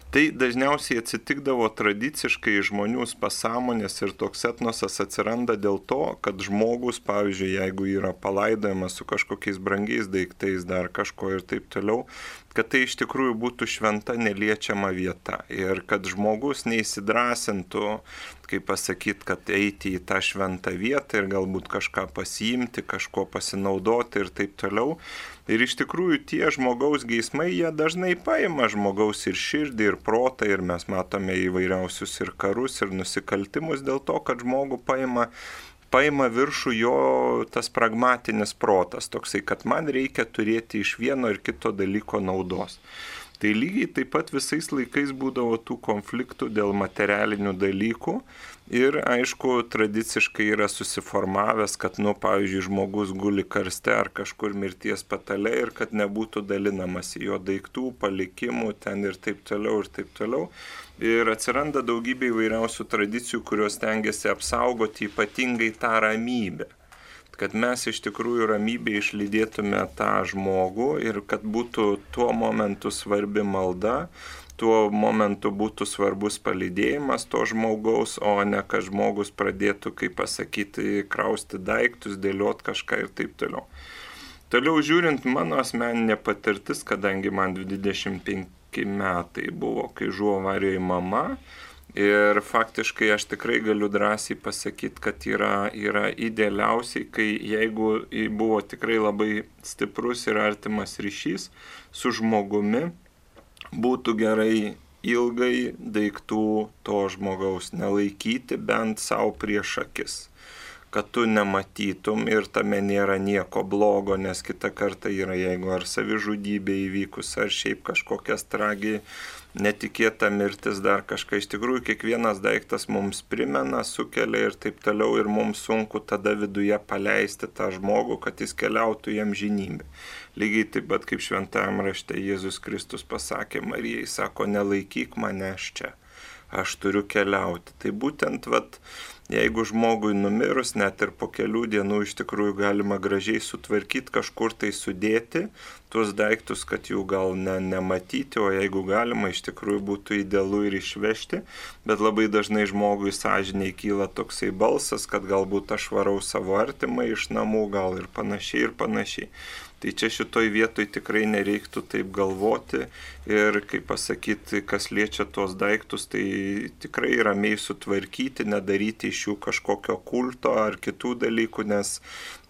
Tai dažniausiai atsitikdavo tradiciškai žmonių pasąmonės ir toks etnosas atsiranda dėl to, kad žmogus, pavyzdžiui, jeigu yra palaidojamas su kažkokiais brangiais daiktais, dar kažko ir taip toliau, kad tai iš tikrųjų būtų šventa neliečiama vieta. Ir kad žmogus neįsidrasintų, kaip pasakyti, kad eiti į tą šventą vietą ir galbūt kažką pasiimti, kažko pasinaudoti ir taip toliau Ir iš tikrųjų tie žmogaus geismai, jie dažnai paima žmogaus ir širdį, ir protą, ir mes matome įvairiausius ir karus, ir nusikaltimus dėl to, kad žmogų paima paima viršų jo tas pragmatinis protas, toksai, kad man reikia turėti iš vieno ir kito dalyko naudos. Tai lygiai taip pat visais laikais būdavo tų konfliktų dėl materialinių dalykų ir aišku, tradiciškai yra susiformavęs, kad, nu, pavyzdžiui, žmogus guli karste ar kažkur mirties patale ir kad nebūtų dalinamasi jo daiktų, palikimų ten ir taip toliau ir taip toliau. Ir atsiranda daugybė įvairiausių tradicijų, kurios tengiasi apsaugoti ypatingai tą ramybę kad mes iš tikrųjų ramybė išlydėtume tą žmogų ir kad būtų tuo momentu svarbi malda, tuo momentu būtų svarbus palydėjimas to žmogaus, o ne kad žmogus pradėtų, kaip pasakyti, krausti daiktus, dėliot kažką ir taip toliau. Toliau žiūrint, mano asmeninė patirtis, kadangi man 25 metai buvo, kai žuvo avarijoje mama, Ir faktiškai aš tikrai galiu drąsiai pasakyti, kad yra, yra idealiausiai, kai jeigu buvo tikrai labai stiprus ir artimas ryšys su žmogumi, būtų gerai ilgai daiktų to žmogaus nelaikyti bent savo prieš akis kad tu nematytum ir tame nėra nieko blogo, nes kitą kartą yra, jeigu ar savižudybė įvykus, ar šiaip kažkokias tragedijas netikėta mirtis, dar kažką. Iš tikrųjų, kiekvienas daiktas mums primena, sukelia ir taip toliau ir mums sunku tada viduje paleisti tą žmogų, kad jis keliautų jam žinybę. Lygiai taip pat kaip šventajame rašte Jėzus Kristus pasakė Marijai, sako, nelaikyk manęs čia, aš turiu keliauti. Tai būtent, vat, jeigu žmogui numirus, net ir po kelių dienų iš tikrųjų galima gražiai sutvarkyti, kažkur tai sudėti tuos daiktus, kad jų gal ne, nematyti, o jeigu galima, iš tikrųjų būtų idealu ir išvežti, bet labai dažnai žmogui sąžiniai kyla toksai balsas, kad galbūt aš varau savo artimą iš namų, gal ir panašiai ir panašiai. Tai čia šitoj vietoj tikrai nereiktų taip galvoti ir, kaip pasakyti, kas liečia tuos daiktus, tai tikrai ramiai sutvarkyti, nedaryti iš jų kažkokio kulto ar kitų dalykų, nes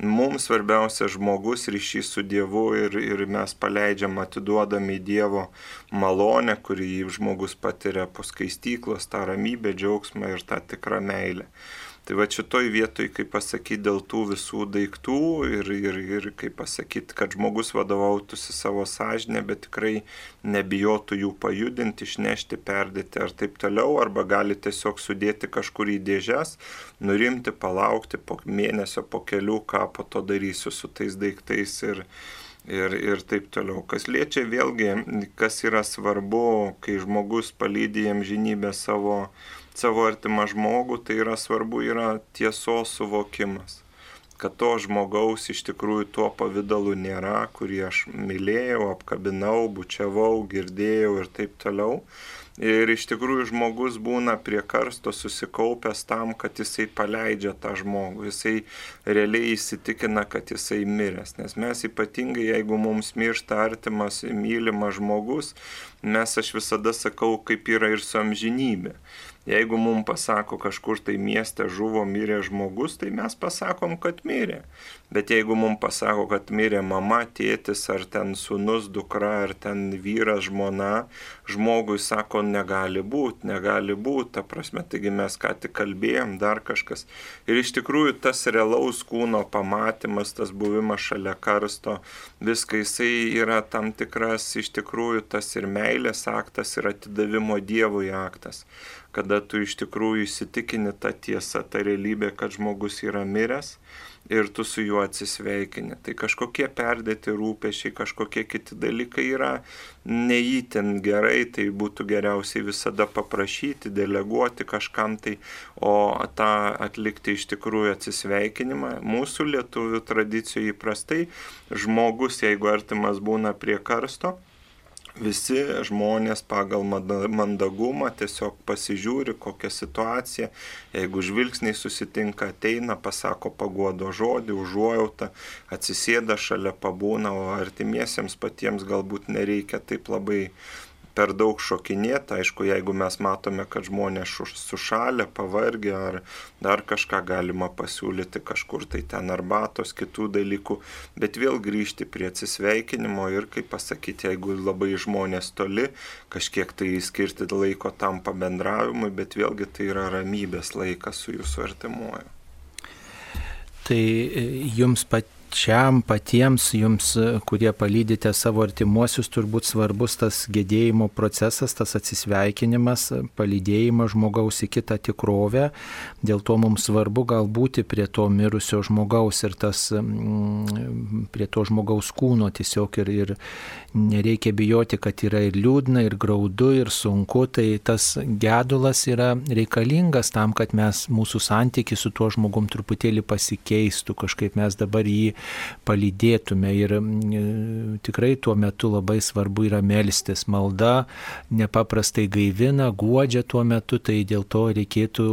mums svarbiausia žmogus ryšys su Dievu ir, ir mes paleidžiam, atiduodami Dievo malonę, kurį žmogus patiria po skaistyklos, tą ramybę, džiaugsmą ir tą tikrą meilę. Tai va šitoj vietoj, kaip pasakyti, dėl tų visų daiktų ir, ir, ir kaip pasakyti, kad žmogus vadovautųsi savo sąžinę, bet tikrai nebijotų jų pajudinti, išnešti, perdėti ar taip toliau, arba gali tiesiog sudėti kažkur į dėžes, nurimti, palaukti po mėnesio, po kelių, ką po to darysiu su tais daiktais ir, ir, ir taip toliau. Kas liečia vėlgi, kas yra svarbu, kai žmogus palydė jam žinybę savo savo artimą žmogų, tai yra svarbu yra tiesos suvokimas. Kad to žmogaus iš tikrųjų tuo pavydalu nėra, kurį aš mylėjau, apkabinau, bučiavau, girdėjau ir taip toliau. Ir iš tikrųjų žmogus būna prie karsto susikaupęs tam, kad jisai paleidžia tą žmogų, jisai realiai įsitikina, kad jisai miręs. Nes mes ypatingai, jeigu mums miršta artimas, mylimas žmogus, mes aš visada sakau, kaip yra ir su amžinybė. Jeigu mums pasako kažkur tai mieste žuvo mirė žmogus, tai mes pasakom, kad mirė. Bet jeigu mums pasako, kad mirė mama, tėtis, ar ten sunus, dukra, ar ten vyras, žmona, žmogui sako, negali būti, negali būti, ta prasme, taigi mes ką tik kalbėjom, dar kažkas. Ir iš tikrųjų tas realaus kūno pamatymas, tas buvimas šalia karsto, viskai jisai yra tam tikras, iš tikrųjų tas ir meilės aktas, ir atidavimo Dievui aktas kada tu iš tikrųjų įsitikini tą tiesą, tą realybę, kad žmogus yra miręs ir tu su juo atsisveikini. Tai kažkokie perdėti rūpešiai, kažkokie kiti dalykai yra neįtin gerai, tai būtų geriausiai visada paprašyti, deleguoti kažkam tai, o tą atlikti iš tikrųjų atsisveikinimą. Mūsų lietuvių tradicijų įprastai žmogus, jeigu artimas būna prie karsto, visi žmonės pagal mandagumą tiesiog pasižiūri, kokią situaciją, jeigu žvilgsniai susitinka, ateina, pasako paguodo žodį, užuojautą, atsisėda šalia pabūna, o artimiesiems patiems galbūt nereikia taip labai per daug šokinėti. Aišku, jeigu mes matome, kad žmonės sušalę, pavargę ar dar kažką galima pasiūlyti kažkur tai ten arbatos, kitų dalykų, bet vėl grįžti prie atsisveikinimo ir, kaip pasakyti, jeigu labai žmonės toli, kažkiek tai skirti laiko tam pabendravimui, bet vėlgi tai yra ramybės laikas su jūsų artimuoju. Tai e, jums pat pačiam, patiems jums, kurie palydite savo artimuosius, turbūt svarbus tas gedėjimo procesas, tas atsisveikinimas, palydėjimas žmogaus į kitą tikrovę. Dėl to mums svarbu gal būti prie to mirusio žmogaus ir tas, mm, prie to žmogaus kūno tiesiog ir, ir nereikia bijoti, kad yra ir liūdna, ir graudu, ir sunku. Tai tas gedulas yra reikalingas tam, kad mes mūsų santyki su tuo žmogum truputėlį pasikeistų, kažkaip mes dabar jį palydėtume. Ir mm, tikrai tuo metu labai svarbu yra melstis. Malda nepaprastai gaivina, guodžia tuo metu, tai dėl to reikėtų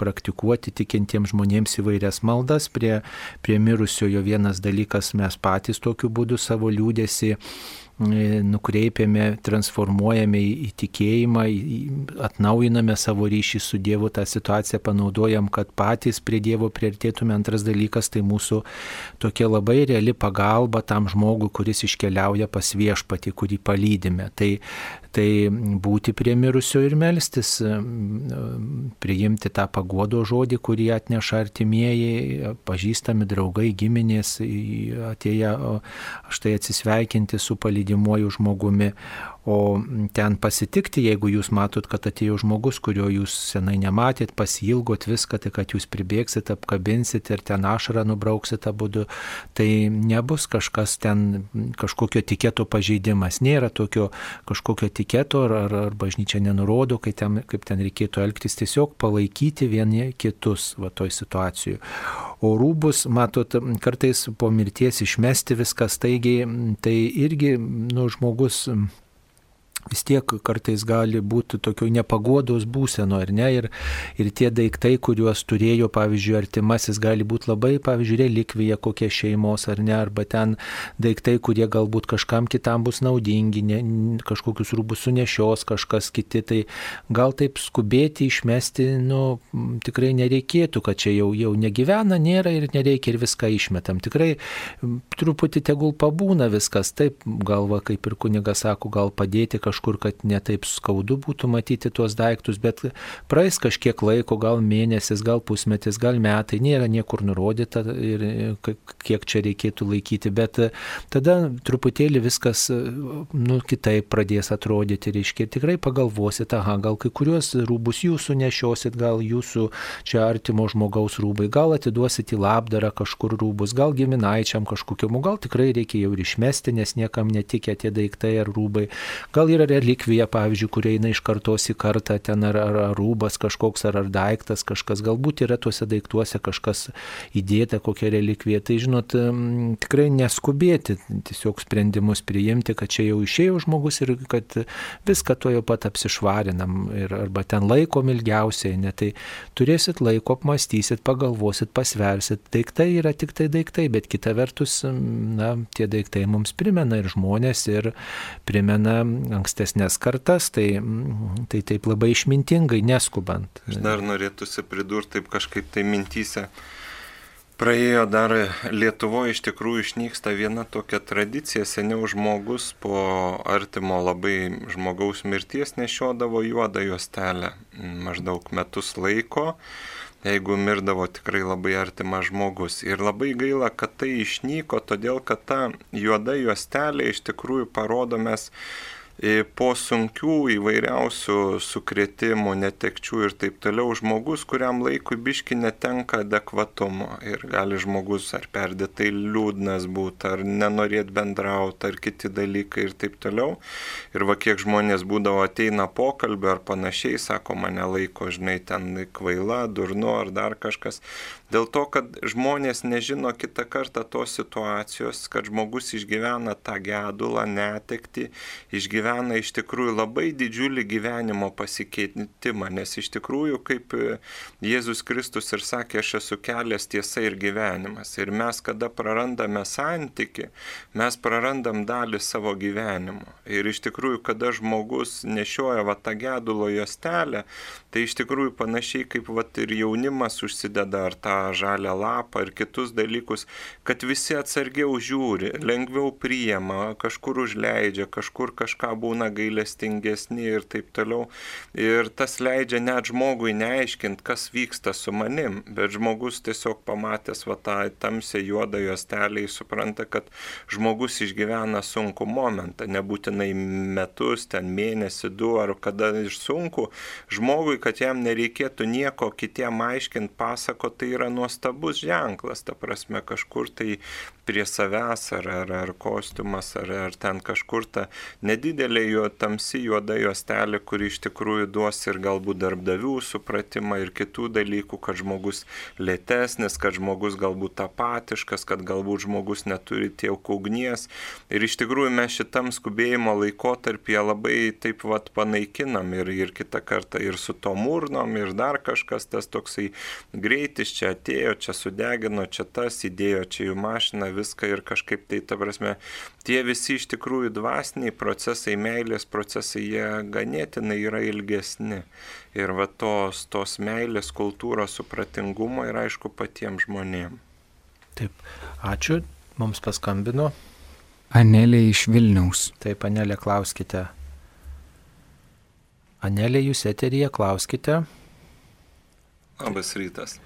praktikuoti tikintiems žmonėms įvairias maldas. Prie, prie mirusiojo vienas dalykas mes patys tokiu būdu savo liūdėsi E, nukreipiame, transformuojame į tikėjimą, atnaujiname savo ryšį su Dievu, tą situaciją panaudojam, kad patys prie Dievo prieartėtume. Antras dalykas tai mūsų tokia labai reali pagalba tam žmogui, kuris iškeliauja pas viešpatį, kurį palydime. Tai tai būti prie mirusio ir melstis, priimti tą pagodo žodį, kurį atneša artimieji, pažįstami draugai, giminės, atėję štai atsisveikinti su palydimuoju žmogumi, o ten pasitikti, jeigu jūs matot, kad atėjo žmogus, kurio jūs senai nematėt, pasilgot viską, tai kad jūs pribėgsit, apkabinsit ir ten ašarą nubrauksit abudu, tai nebus kažkas ten, kažkokio tiketo pažeidimas, nėra tokio kažkokio tiketo ar, ar, ar bažnyčia nenurodo, kaip ten, kaip ten reikėtų elgtis, tiesiog palaikyti vieni kitus va toj situacijoje. O rūbus, matot, kartais po mirties išmesti viską staigiai, tai irgi, nu, žmogus vis tiek kartais gali būti tokio nepagodos būseno, ar ne? Ir, ir tie daiktai, kuriuos turėjo, pavyzdžiui, artimasis, gali būti labai, pavyzdžiui, relikvija kokia šeimos, ar ne? Arba ten daiktai, kurie galbūt kažkam kitam bus naudingi, ne, kažkokius rūbus sunešios kažkas kiti. Tai gal taip skubėti, išmesti, nu, tikrai nereikėtų, kad čia jau, jau negyvena, nėra ir nereikia ir viską išmetam. Tikrai truputį tegul pabūna viskas, taip galva, kaip ir kunigas sako, gal padėti kažką kažkur, kad netaip skaudu būtų matyti tuos daiktus, bet praeis kažkiek laiko, gal mėnesis, gal pusmetis, gal metai, nėra niekur nurodyta ir kiek čia reikėtų laikyti, bet tada truputėlį viskas, nu, kitaip pradės atrodyti, reiškia, ir tikrai pagalvosit, aha, gal kai kuriuos rūbus jūsų nešiosit, gal jūsų čia artimo žmogaus rūbai, gal atiduosit į labdarą kažkur rūbus, gal giminaičiam kažkokiam, gal tikrai reikia jau ir išmesti, nes niekam netikė tie daiktai ar rūbai. Gal yra relikvija, pavyzdžiui, kurie eina iš kartos į kartą, ten ar, ar, ar rūbas kažkoks, ar, ar daiktas kažkas, galbūt yra tuose daiktuose kažkas įdėta, kokia relikvija. Tai žinot, tikrai neskubėti tiesiog sprendimus priimti, kad čia jau išėjo žmogus ir kad viską to jau pat apsišvarinam ir arba ten laikom ilgiausiai, ne, tai turėsit laiko, apmastysit, pagalvosit, pasversit. Daiktai yra tik tai daiktai, bet kita vertus, na, tie daiktai mums primena ir žmonės, ir primena ankstesnės kartas, tai, tai taip labai išmintingai, neskubant. Aš dar norėtųsi pridurti taip kažkaip tai mintysę. Praėjo dar Lietuvoje iš tikrųjų išnyksta viena tokia tradicija. Seniau žmogus po artimo labai žmogaus mirties nešiodavo juodą juostelę maždaug metus laiko jeigu mirdavo tikrai labai artimas žmogus. Ir labai gaila, kad tai išnyko, todėl kad ta juoda juostelė iš tikrųjų parodo mes po sunkių įvairiausių sukretimų, netekčių ir taip toliau žmogus, kuriam laikui biški netenka adekvatumo ir gali žmogus ar perdėtai liūdnas būti, ar nenorėti bendrauti, ar kiti dalykai ir taip toliau. Ir va kiek žmonės būdavo ateina pokalbio ar panašiai, sako, mane laiko, žinai, ten kvaila, durnu ar dar kažkas. Dėl to, kad žmonės nežino kitą kartą tos situacijos, kad žmogus išgyvena tą gedulą, netekti, išgyvena iš tikrųjų labai didžiulį gyvenimo pasikeitimą, nes iš tikrųjų, kaip Jėzus Kristus ir sakė, aš esu kelias tiesa ir gyvenimas. Ir mes, kada prarandame santyki, mes prarandam dalį savo gyvenimo. Ir iš tikrųjų, kada žmogus nešioja va tą gedulo juostelę, tai iš tikrųjų panašiai kaip va ir jaunimas užsideda ar tą žalią lapą ir kitus dalykus, kad visi atsargiau žiūri, lengviau priema, kažkur užleidžia, kažkur kažką būna gailestingesni ir taip toliau. Ir tas leidžia net žmogui neaiškint, kas vyksta su manim, bet žmogus tiesiog pamatęs va tą tamsią juodą juostelę, jis supranta, kad žmogus išgyvena sunku momentą, nebūtinai metus, ten mėnesį, du ar kada iš sunku, žmogui, kad jam nereikėtų nieko kitiem aiškinti, pasako, tai yra nuostabus ženklas, ta prasme kažkur tai prie savęs ar, ar, ar kostiumas, ar, ar ten kažkur ta nedidelė jo tamsi juoda juostelė, kuri iš tikrųjų duos ir galbūt darbdavių supratimą ir kitų dalykų, kad žmogus lėtesnis, kad žmogus galbūt apatiškas, kad galbūt žmogus neturi tiek ugnies. Ir iš tikrųjų mes šitam skubėjimo laikotarpyje labai taip vat panaikinam ir, ir kitą kartą ir su tom urnom ir dar kažkas tas toksai greitis čia atėjo, čia sudegino, čia tas įdėjo, čia jų mašina, viską ir kažkaip tai, ta prasme, tie visi iš tikrųjų dvasiniai procesai, meilės procesai, jie ganėtinai yra ilgesni. Ir va tos, tos meilės kultūros supratingumo yra aišku patiems žmonėms. Taip, ačiū, mums paskambino. Anelė iš Vilniaus. Taip, Anelė, klauskite. Anelė, jūs eterija, klauskite. Labas rytas.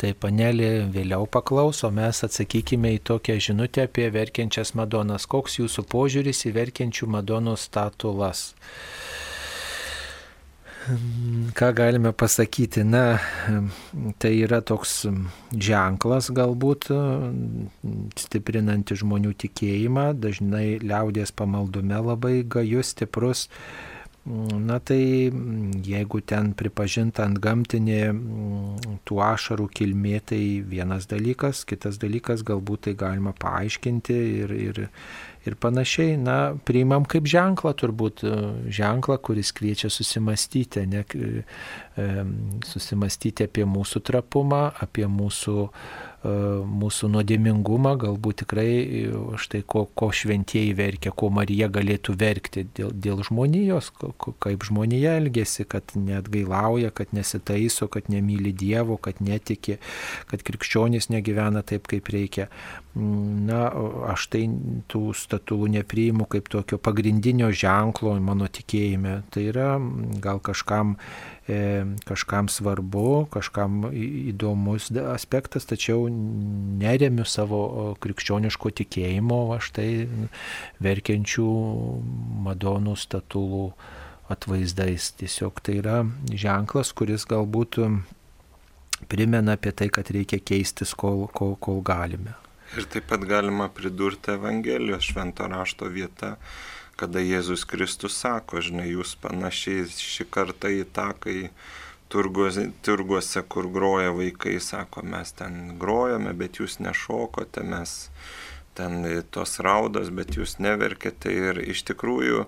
Tai panelė vėliau paklauso, mes atsakykime į tokią žinutę apie verkiančias Madonas. Koks jūsų požiūris į verkiančių Madonų statulas? Ką galime pasakyti? Na, tai yra toks ženklas galbūt stiprinanti žmonių tikėjimą, dažnai liaudės pamaldume labai gajus, stiprus Na tai jeigu ten pripažinta ant gamtinė tų ašarų kilmė, tai vienas dalykas, kitas dalykas galbūt tai galima paaiškinti ir, ir, ir panašiai. Na, priimam kaip ženklą turbūt, ženklą, kuris kviečia susimastyti, ne, susimastyti apie mūsų trapumą, apie mūsų E, mūsų nuodėmingumą, galbūt tikrai štai ko, ko šventieji verkia, ko Marija galėtų verkti dėl, dėl žmonijos, kaip žmonija elgesi, kad net gailauja, kad nesitaiso, kad nemyli Dievo, kad netiki, kad krikščionys negyvena taip, kaip reikia. Na, aš tai tų statulų nepriimu kaip tokio pagrindinio ženklo mano tikėjime. Tai yra gal kažkam E, kažkam svarbu, kažkam įdomus aspektas, tačiau neremiu savo krikščioniško tikėjimo, aš tai verkiančių Madonų statulų atvaizdais. Tiesiog tai yra ženklas, kuris galbūt primena apie tai, kad reikia keistis, kol, kol, kol galime. Ir taip pat galima pridurti Evangelijos švento rašto vietą kada Jėzus Kristus sako, žinai, jūs panašiai šį kartą į tą, kai turguose, turguose, kur groja vaikai, sako, mes ten grojame, bet jūs nešokote, mes ten tos raudos, bet jūs neverkite ir iš tikrųjų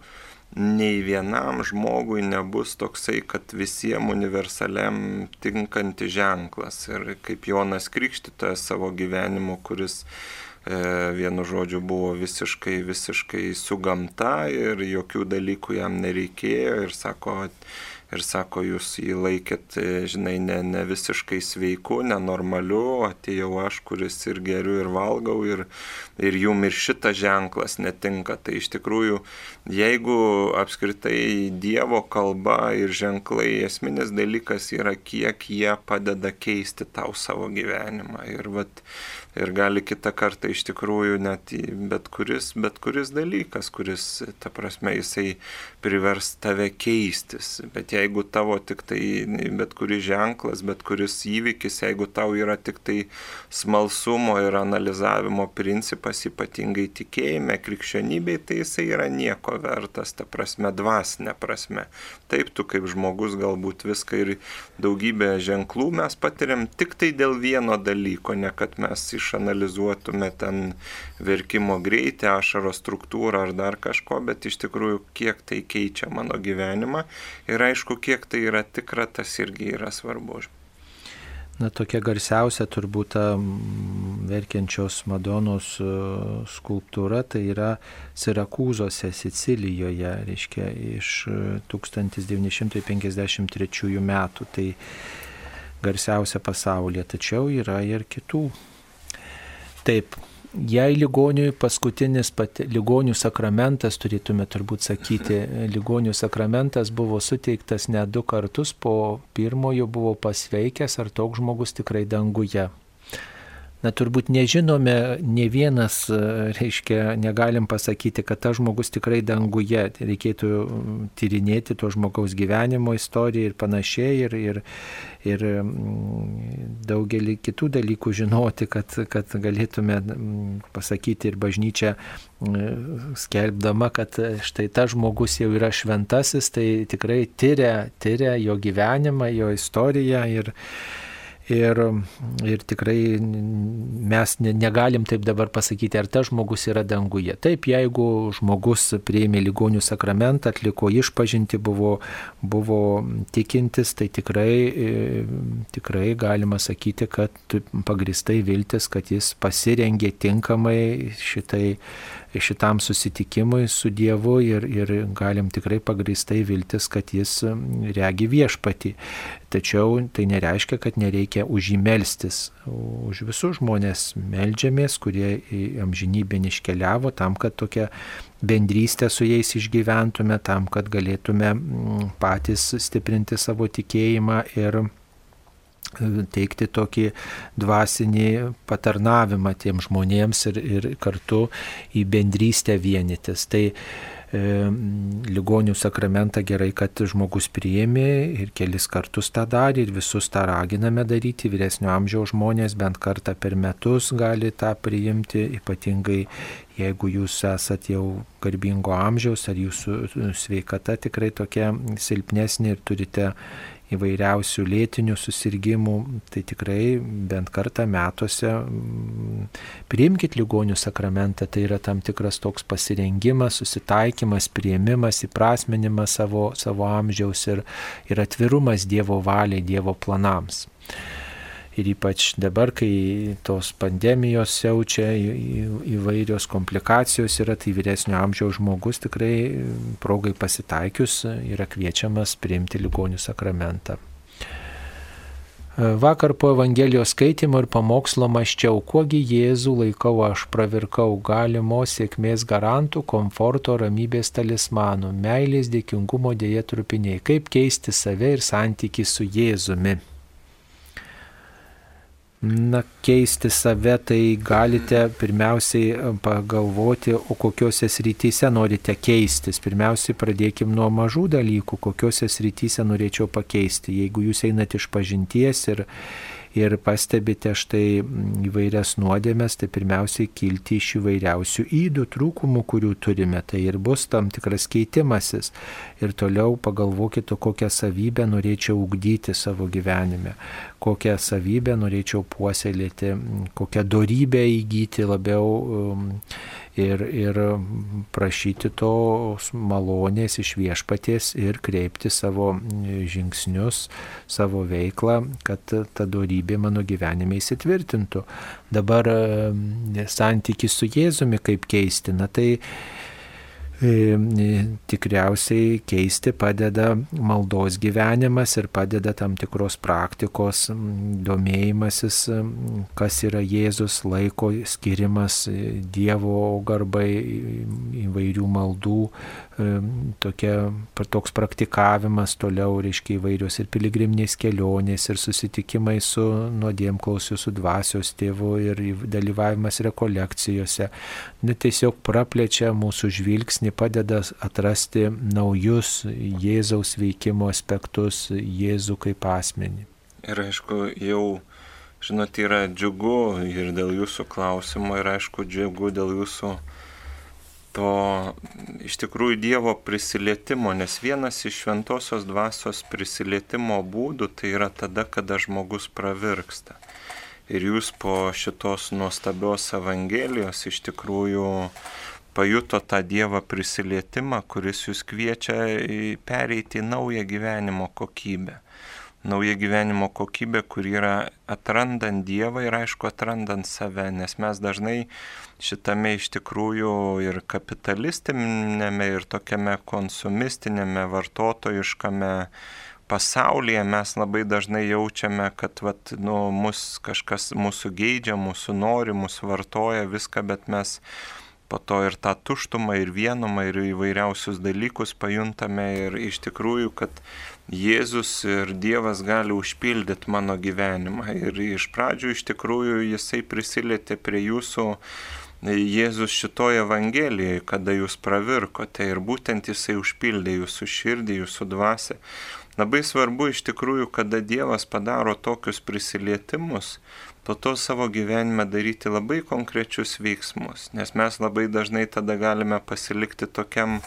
nei vienam žmogui nebus toksai, kad visiems universaliam tinkanti ženklas. Ir kaip Jonas Krikštytojas savo gyvenimu, kuris E, vienu žodžiu buvo visiškai, visiškai su gamta ir jokių dalykų jam nereikėjo ir sako, ir sako, jūs jį laikėt, e, žinai, ne, ne visiškai sveiku, nenormaliu, atėjau aš, kuris ir geriu, ir valgau, ir, ir jum ir šitas ženklas netinka. Tai iš tikrųjų, jeigu apskritai Dievo kalba ir ženklai, esminis dalykas yra, kiek jie padeda keisti tau savo gyvenimą. Ir, vat, ir gali kitą kartą iš tikrųjų net bet kuris, bet kuris dalykas, kuris, ta prasme, jisai privers tave keistis. Bet jeigu tavo tik tai bet kuris ženklas, bet kuris įvykis, jeigu tau yra tik tai smalsumo ir analizavimo principas, ypatingai tikėjime, krikščionybei, tai jisai yra nieko vertas, ta prasme, dvasinė prasme. Taip, tu kaip žmogus galbūt viską ir daugybę ženklų mes patiriam tik tai dėl vieno dalyko, ne kad mes išanalizuotume ten verkimo greitį, ašaro struktūrą ar dar kažko, bet iš tikrųjų kiek tai keičia mano gyvenimą ir aišku, kiek tai yra tikra, tas irgi yra svarbu. Na, tokia garsiausia turbūt ta verkiančios Madonos e, skulptūra, tai yra Sirakūzose, Sicilijoje, reiškia, iš 1953 e, metų. Tai garsiausia pasaulyje, tačiau yra ir kitų. Taip, Jei ligoniui paskutinis pat, ligonių sakramentas, turėtume turbūt sakyti, ligonių sakramentas buvo suteiktas ne du kartus, po pirmojo buvo pasveikęs, ar toks žmogus tikrai danguje na turbūt nežinome, ne vienas, e, reiškia, negalim pasakyti, kad tas žmogus tikrai danguje, reikėtų tyrinėti to žmogaus gyvenimo istoriją ir panašiai, ir, ir, ir daugelį kitų dalykų žinoti, kad, kad galėtume pasakyti ir bažnyčia skelbdama, kad štai tas žmogus jau yra šventasis, tai tikrai tyria, tyria jo gyvenimą, jo istoriją ir Ir, ir tikrai mes negalim taip dabar pasakyti, ar tas žmogus yra danguje. Taip, jeigu žmogus prieimė ligonių sakramentą, atliko išpažinti, buvo, buvo tikintis, tai tikrai, e, tikrai galima sakyti, kad pagristai viltis, kad jis pasirengė tinkamai šitai šitam susitikimui su Dievu ir, ir galim tikrai pagristai viltis, kad jis regi viešpati. Tačiau tai nereiškia, kad nereikia už jį melstis. Už visus žmonės melžiamės, kurie į amžinybę iškeliavo, tam, kad tokia bendrystę su jais išgyventume, tam, kad galėtume patys stiprinti savo tikėjimą ir teikti tokį dvasinį patarnavimą tiem žmonėms ir, ir kartu į bendrystę vienytis. Tai e, ligonių sakramentą gerai, kad žmogus priėmė ir kelis kartus tą darė ir visus tą raginame daryti. Vyresnio amžiaus žmonės bent kartą per metus gali tą priimti, ypatingai jeigu jūs esat jau garbingo amžiaus ar jūsų sveikata tikrai tokia silpnesnė ir turite įvairiausių lėtinių susirgymų, tai tikrai bent kartą metuose mm, priimkite ligonių sakramentą, tai yra tam tikras toks pasirengimas, susitaikymas, prieimimas, įprasmenimas savo, savo amžiaus ir, ir atvirumas Dievo valiai, Dievo planams. Ir ypač dabar, kai tos pandemijos siaučia, įvairios komplikacijos yra, tai vyresnio amžiaus žmogus tikrai progai pasitaikius yra kviečiamas priimti ligonių sakramentą. Vakar po Evangelijos skaitimo ir pamokslo maščiau, kuogi Jėzų laikau aš pravirkau galimos sėkmės garantų, komforto, ramybės talismanų, meilės dėkingumo dėje trupiniai, kaip keisti save ir santyki su Jėzumi. Na, keisti save, tai galite pirmiausiai e, pagalvoti, o kokiuose srityse norite keistis. Pirmiausiai pradėkim nuo mažų dalykų, kokiuose srityse norėčiau pakeisti. Jeigu jūs einate iš pažinties ir ir pastebite štai įvairias nuodėmės, tai pirmiausiai kilti iš įvairiausių įdų trūkumų, kurių turime. Tai ir bus tam tikras keitimasis. Ir toliau pagalvokite, kokią savybę norėčiau ugdyti savo gyvenime, kokią savybę norėčiau puoselėti, kokią darybę įgyti labiau. Um, ir, ir prašyti tos malonės iš viešpaties ir kreipti savo žingsnius, savo veiklą, kad ta darybė mano gyvenime įsitvirtintų. Dabar santykis su Jėzumi kaip keisti, na tai E, tikriausiai keisti padeda maldos gyvenimas ir padeda tam tikros praktikos domėjimasis, kas yra Jėzus, laiko skirimas e, Dievo garbai įvairių maldų, tokia, toks praktikavimas toliau, reiškia įvairios ir piligriminės kelionės, ir susitikimai su nuodėmklausiu, su dvasios tėvu, ir dalyvavimas rekolekcijose. Nu, tiesiog praplečia mūsų žvilgsnį, padeda atrasti naujus Jėzaus veikimo aspektus, Jėzų kaip asmenį. Ir aišku, jau žinot, yra džiugu ir dėl jūsų klausimo, ir aišku, džiugu dėl jūsų to iš tikrųjų Dievo prisilietimo, nes vienas iš šventosios dvasios prisilietimo būdų tai yra tada, kada žmogus pravirksta. Ir jūs po šitos nuostabios Evangelijos iš tikrųjų pajuto tą Dievą prisilietimą, kuris jūs kviečia pereiti į naują gyvenimo kokybę nauja gyvenimo kokybė, kur yra atrandant Dievą ir aišku atrandant save, nes mes dažnai šitame iš tikrųjų ir kapitalistinėme, ir tokiame konsumistinėme, vartotojiškame pasaulyje mes labai dažnai jaučiame, kad vat, nu, mus kažkas mūsų geidžia, mūsų nori, mūsų vartoja viską, bet mes po to ir tą tuštumą, ir vienumą, ir įvairiausius dalykus pajuntame ir iš tikrųjų, kad Jėzus ir Dievas gali užpildyti mano gyvenimą. Ir iš pradžių iš tikrųjų jisai prisilietė prie jūsų Jėzus šitoje Evangelijoje, kada jūs pravirkote ir būtent jisai užpildė jūsų širdį, jūsų dvasę. Labai svarbu iš tikrųjų, kada Dievas padaro tokius prisilietimus, po to savo gyvenime daryti labai konkrečius veiksmus, nes mes labai dažnai tada galime pasilikti tokiam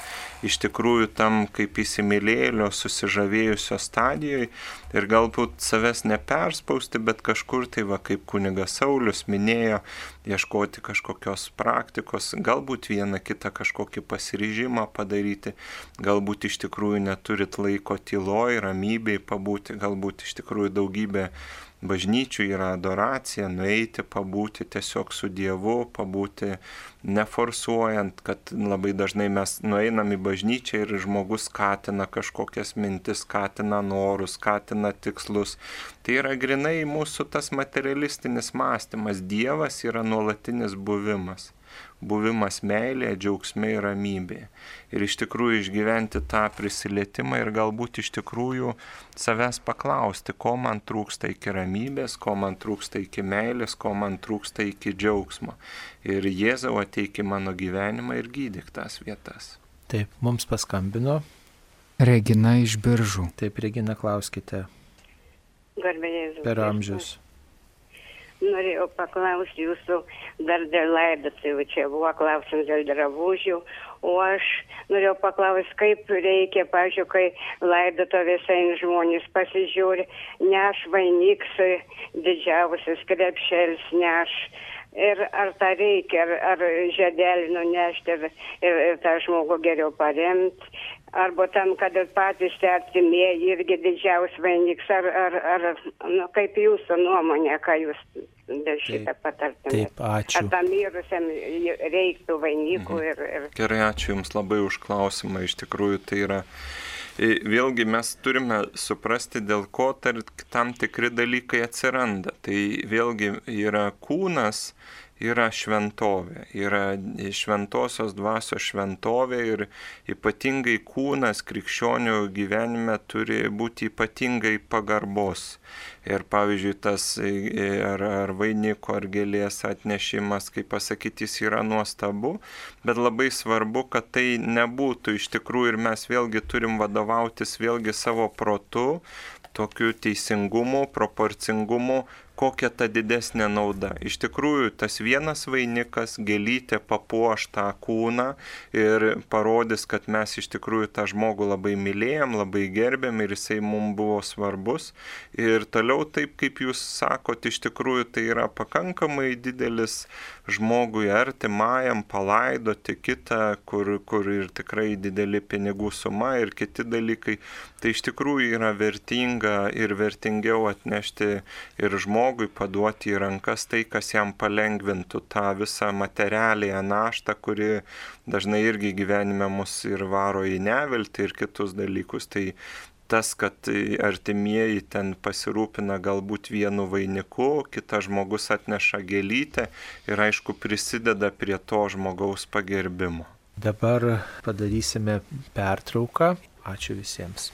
iš tikrųjų tam kaip įsimylėlio, susižavėjusio stadijoje ir galbūt savęs neperspausti, bet kažkur tai va kaip kunigas Saulis minėjo, ieškoti kažkokios praktikos, galbūt vieną kitą kažkokį pasiryžimą padaryti, galbūt iš tikrųjų neturit laiko tyloj, ramybėj pabūti, galbūt iš tikrųjų daugybė bažnyčių yra adoracija, nueiti, pabūti tiesiog su Dievu, pabūti neforsuojant, kad labai dažnai mes nueinam į bažnyčią ir žmogus skatina kažkokias mintis, skatina norus, skatina tikslus. Tai yra grinai mūsų tas materialistinis mąstymas. Dievas yra nuolatinis buvimas buvimas meilėje, džiaugsme ir ramybėje. Ir iš tikrųjų išgyventi tą prisilietimą ir galbūt iš tikrųjų savęs paklausti, ko man trūksta iki ramybės, ko man trūksta iki meilės, ko man trūksta iki džiaugsmo. Ir Jėzau ateik į mano gyvenimą ir gydyk tas vietas. Taip, mums paskambino. Regina iš biržų. Taip, Regina, klauskite. Garbėjai. Per amžius. Norėjau paklausti jūsų dar dėl laidotuvių. Čia buvo klausimas dėl drabužių. O aš norėjau paklausti, kaip reikia, pažiūrėjau, kai laidotuvėse žmonės pasižiūri, neš vainiks, didžiausias krepšelis neš. Ir ar tą reikia, ar, ar žedelį nunešti ir, ir, ir tą žmogų geriau paremti, arba tam, kad ir patys artimieji irgi didžiausias vainiks, ar, ar, ar nu, kaip jūsų nuomonė, ką jūs dėl šitą patartumėte. Taip, ačiū. Ar tam mirusiam reiktų vainikų mhm. ir, ir... Gerai, ačiū Jums labai už klausimą. Iš tikrųjų, tai yra vėlgi mes turime suprasti, dėl ko tam tikri dalykai atsiranda. Tai vėlgi yra kūnas, yra šventovė, yra šventosios dvasios šventovė ir ypatingai kūnas krikščionių gyvenime turi būti ypatingai pagarbos. Ir pavyzdžiui, tas ar, ar vainiko, ar gėlės atnešimas, kaip pasakyti, jis yra nuostabu, bet labai svarbu, kad tai nebūtų iš tikrųjų ir mes vėlgi turim vadovautis vėlgi savo protu, tokiu teisingumu, proporcingumu, kokia ta didesnė nauda. Iš tikrųjų, tas vienas vainikas, gėlytė papuoš tą kūną ir parodys, kad mes iš tikrųjų tą žmogų labai mylėjom, labai gerbėm ir jisai mums buvo svarbus. Ir toliau taip, kaip jūs sakote, iš tikrųjų tai yra pakankamai didelis žmogui artimajam palaidoti kitą, kur, kur ir tikrai dideli pinigų suma ir kiti dalykai. Tai iš tikrųjų yra vertinga ir vertingiau atnešti ir žmogui paduoti į rankas tai, kas jam palengvintų tą visą materialiją naštą, kuri dažnai irgi gyvenime mus ir varo į neviltį ir kitus dalykus. Tai tas, kad artimieji ten pasirūpina galbūt vienu vainiku, kitas žmogus atneša gėlytę ir aišku prisideda prie to žmogaus pagerbimo. Dabar padarysime pertrauką. Ačiū visiems.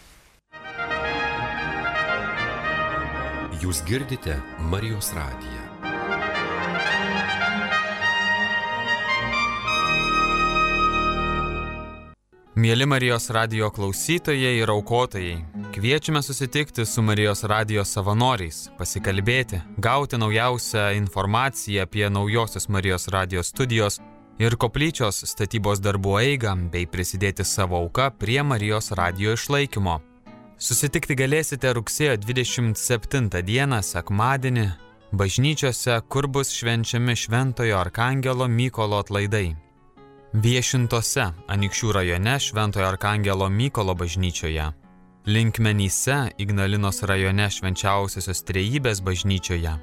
Jūs girdite Marijos radiją. Mėly Marijos radio klausytojai ir aukotojai, kviečiame susitikti su Marijos radio savanoriais, pasikalbėti, gauti naujausią informaciją apie naujosios Marijos radio studijos ir koplyčios statybos darbų eigą bei prisidėti savo auką prie Marijos radio išlaikymo. Susitikti galėsite rugsėjo 27 dieną, sekmadienį, bažnyčiose, kur bus švenčiami Šventojo Arkangelo Mykolo atlaidai. Viešintose Anikščių rajone Šventojo Arkangelo Mykolo bažnyčioje, Linkmenyse Ignalinos rajone Švenčiausiosios Trejybės bažnyčioje,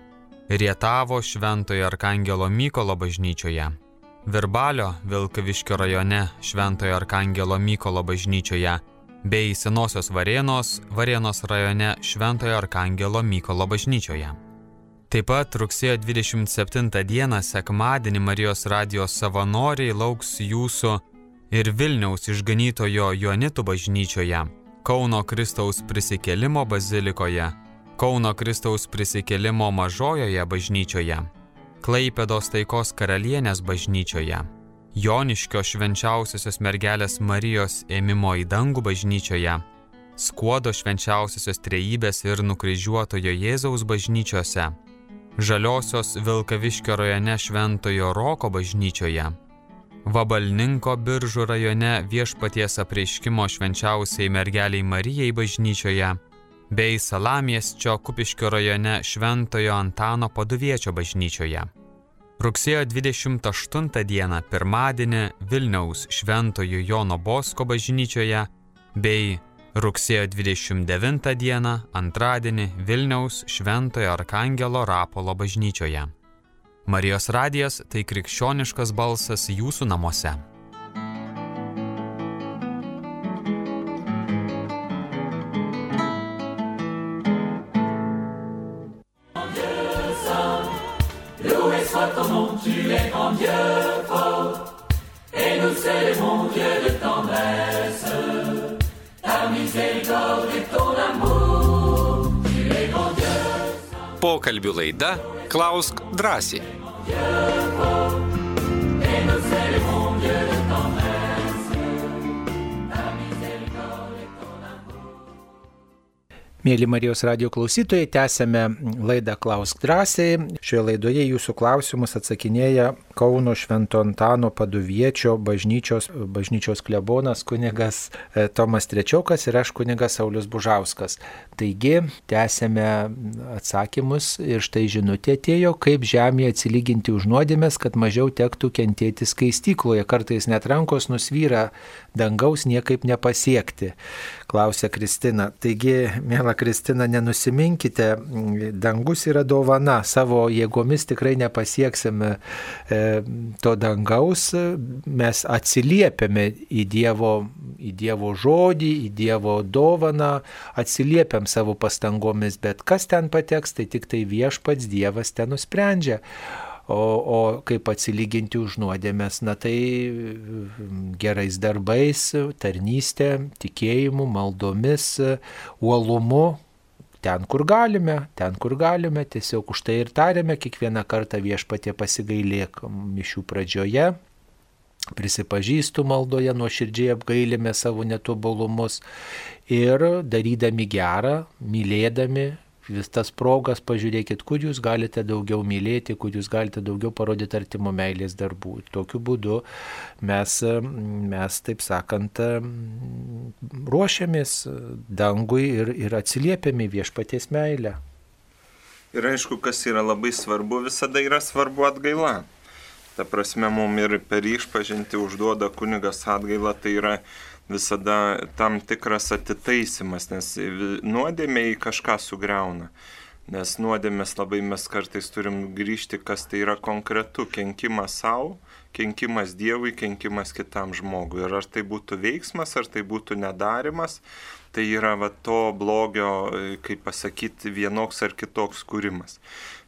Rietavo Šventojo Arkangelo Mykolo bažnyčioje, Virbalio Vilkaviškio rajone Šventojo Arkangelo Mykolo bažnyčioje, bei Senosios Varėnos, Varėnos rajone Šventojo Arkangelo Mykolo bažnyčioje. Taip pat rugsėjo 27 dieną sekmadienį Marijos radijos savanoriai lauks jūsų ir Vilniaus išganytojo Joanitų bažnyčioje, Kauno Kristaus prisikėlimo bazilikoje, Kauno Kristaus prisikėlimo mažojoje bažnyčioje, Klaipėdos taikos karalienės bažnyčioje. Joniškio švenčiausiosios mergelės Marijos ėmimo į dangų bažnyčioje, Skuodo švenčiausiosios trejybės ir nukryžiuotojo Jėzaus bažnyčiose, Žaliosios Vilkaviškio rajone Šventojo Roko bažnyčioje, Vabalninko biržų rajone viešpaties apreiškimo švenčiausiai mergeliai Marijai bažnyčioje, bei Salamiesčio Kupiškio rajone Šventojo Antano Paduviečio bažnyčioje. Rugsėjo 28 dieną pirmadienį Vilniaus Šventojo Jono Bosko bažnyčioje bei rugsėjo 29 dieną antradienį Vilniaus Šventojo Arkangelo Rapolo bažnyčioje. Marijos radijas tai krikščioniškas balsas jūsų namuose. Tu es grand Dieu fort, et nous célébrons Dieu de tendresse, ta miséricorde et ton amour, tu es grand Dieu. Pokalbių laida Klausk drąsiai. Dieu fort, et nous célébrons Dieu de Mėly Marijos radio klausytojai, tęsėme laidą Klausk drąsiai. Šioje laidoje jūsų klausimus atsakinėja Kauno Švento Antano paduviečio bažnyčios, bažnyčios klebonas kunigas e, Tomas Trečiokas ir aš kunigas Saulis Bužauskas. Taigi, tęsėme atsakymus ir štai žinutė atėjo, kaip žemėje atsilyginti už nuodėmės, kad mažiau tektų kentėti skaistykloje. Kartais net rankos nusvyra, dangaus niekaip nepasiekti, klausia Kristina. Taigi, mėla Kristina, nenusiminkite, dangus yra dovana, savo jėgomis tikrai nepasieksime e, to dangaus mes atsiliepiame į Dievo, į Dievo žodį, į Dievo dovaną, atsiliepiam savo pastangomis, bet kas ten pateks, tai tik tai viešpats Dievas ten nusprendžia. O, o kaip atsilyginti už nuodėmės, na tai gerais darbais, tarnystė, tikėjimu, maldomis, uolumu, ten, kur galime, ten, kur galime, tiesiog už tai ir tarėme kiekvieną kartą viešpatė pasigailėk mišių pradžioje. Prisipažįstu maldoje, nuoširdžiai apgailime savo netobulumus ir darydami gerą, mylėdami, vis tas progas, pažiūrėkit, kur jūs galite daugiau mylėti, kur jūs galite daugiau parodyti artimo meilės darbų. Tokiu būdu mes, mes taip sakant, ruošiamės dangui ir, ir atsiliepiame viešpaties meilę. Ir aišku, kas yra labai svarbu, visada yra svarbu atgaila. Ta prasme, mums ir per išpažinti užduoda kunigas atgaila, tai yra visada tam tikras atitaisimas, nes nuodėmė į kažką sugriauna. Nes nuodėmės labai mes kartais turim grįžti, kas tai yra konkretu - kenkimas savo, kenkimas Dievui, kenkimas kitam žmogui. Ir ar tai būtų veiksmas, ar tai būtų nedarimas, tai yra va to blogio, kaip pasakyti, vienoks ar kitoks kūrimas.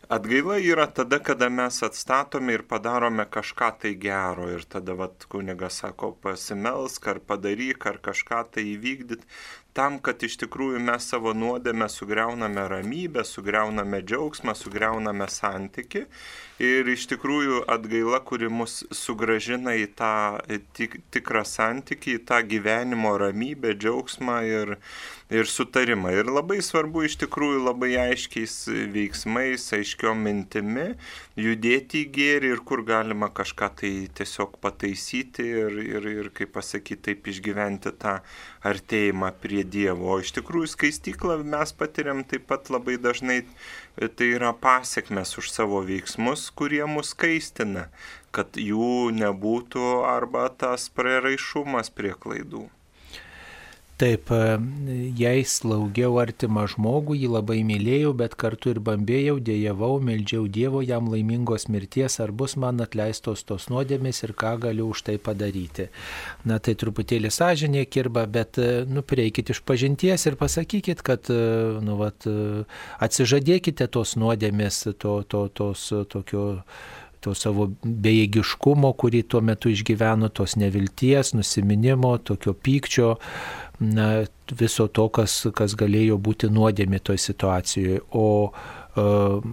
Atgaila yra tada, kada mes atstatome ir padarome kažką tai gero. Ir tada vat, kunigas sako pasimelsk ar padaryk ar kažką tai įvykdyt, tam, kad iš tikrųjų mes savo nuodėmę sugriauname ramybę, sugriauname džiaugsmą, sugriauname santyki ir iš tikrųjų atgaila, kuri mus sugražina į tą tik, tikrą santyki, į tą gyvenimo ramybę, džiaugsmą ir, ir sutarimą. Ir labai svarbu iš tikrųjų labai aiškiais veiksmais, aiškiom mintimi judėti į gėrį ir kur galima kažką tai tiesiog pataisyti ir, ir, ir kaip pasakyti, taip išgyventi tą artėjimą prie Dievo. Iš tikrųjų skaistyklą mes patiriam taip pat labai dažnai, tai yra pasiekmes už savo veiksmus, kurie mus skaistina, kad jų nebūtų arba tas prieraišumas prie klaidų. Taip, jei slaugiau artimą žmogų, jį labai mylėjau, bet kartu ir bambėjau, dėjavau, meldžiau Dievo jam laimingos mirties, ar bus man atleistos tos nuodėmės ir ką galiu už tai padaryti. Na tai truputėlį sąžinė kirba, bet nu, prieikit iš pažinties ir pasakykit, kad nu, vat, atsižadėkite tos nuodėmės, to, to, tos tokio to savo bejėgiškumo, kurį tuo metu išgyveno, tos nevilties, nusiminimo, tokio pykčio, na, viso to, kas, kas galėjo būti nuodėmi toj situacijoje. O uh,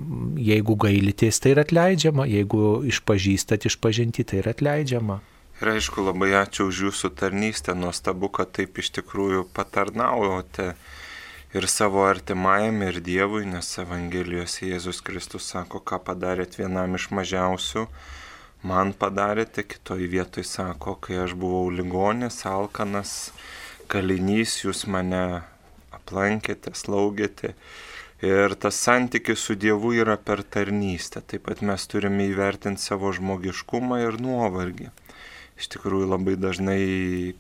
jeigu gailitės, tai yra atleidžiama, jeigu išpažįstat išpažinti, tai yra atleidžiama. Ir aišku, labai ačiū už jūsų tarnystę, nuostabu, kad taip iš tikrųjų patarnaujote ir savo artimajam, ir Dievui, nes Evangelijos Jėzus Kristus sako, ką padarėt vienam iš mažiausių, man padarėte, kitoj vietoj sako, kai aš buvau ligonis, alkanas, kalinys, jūs mane aplankėte, slaugėte. Ir tas santykis su Dievu yra per tarnystę. Taip pat mes turime įvertinti savo žmogiškumą ir nuovargį iš tikrųjų labai dažnai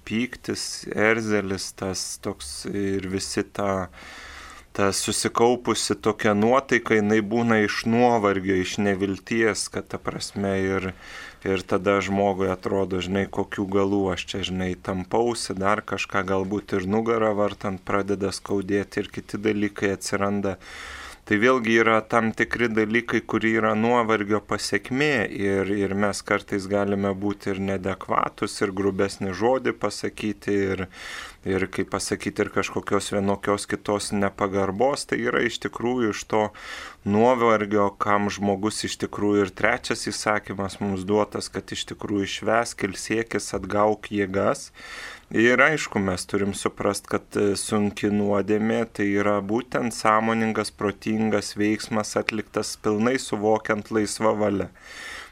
pyktis, erzelis, tas toks ir visi ta, ta susikaupusi tokia nuotaika, jinai būna iš nuovargio, iš nevilties, kad ta prasme ir, ir tada žmogui atrodo, žinai, kokių galų aš čia, žinai, tampausi, dar kažką galbūt ir nugarą vartant pradeda skaudėti ir kiti dalykai atsiranda Tai vėlgi yra tam tikri dalykai, kurie yra nuovargio pasiekmė ir, ir mes kartais galime būti ir nedekvatus, ir grubesnį žodį pasakyti, ir, ir kaip pasakyti, ir kažkokios vienokios kitos nepagarbos. Tai yra iš tikrųjų iš to nuovargio, kam žmogus iš tikrųjų ir trečias įsakymas mums duotas, kad iš tikrųjų išvesk ir siekis atgauk jėgas Ir aišku, mes turim suprast, kad e, sunki nuodėmė tai yra būtent sąmoningas, protingas veiksmas atliktas pilnai suvokiant laisvą valią.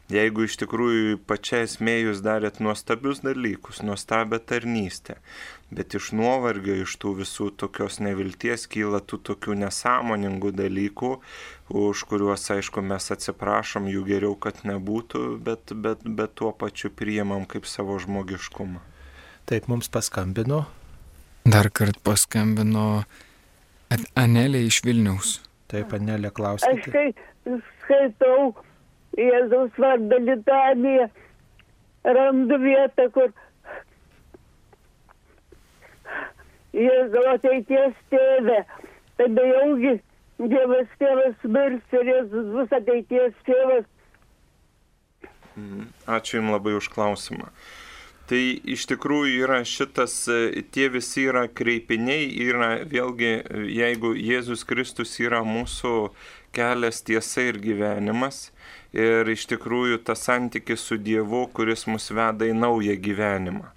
Jeigu iš tikrųjų pačia esmė jūs darėt nuostabius dalykus, nuostabią tarnystę, bet iš nuovargio, iš tų visų tokios nevilties kyla tų tokių nesąmoningų dalykų, už kuriuos, aišku, mes atsiprašom, jų geriau, kad nebūtų, bet, bet, bet tuo pačiu priimam kaip savo žmogiškumą. Taip mums paskambino. Dar kart paskambino Anelė iš Vilniaus. Taip, Anelė Aš klausykite. kai skaitau Jėzaus vardą litaniją, randu vietą, kur Jėzau ateities tėvė, tada jaugi Dievas tėvas mirs ir Jėzus bus ateities tėvas. Mhm. Ačiū Jums labai už klausimą. Tai iš tikrųjų yra šitas, e, tie visi yra kreipiniai, yra vėlgi, e, jeigu Jėzus Kristus yra mūsų kelias tiesa ir gyvenimas, ir iš tikrųjų tas santykis su Dievu, kuris mus veda į naują gyvenimą.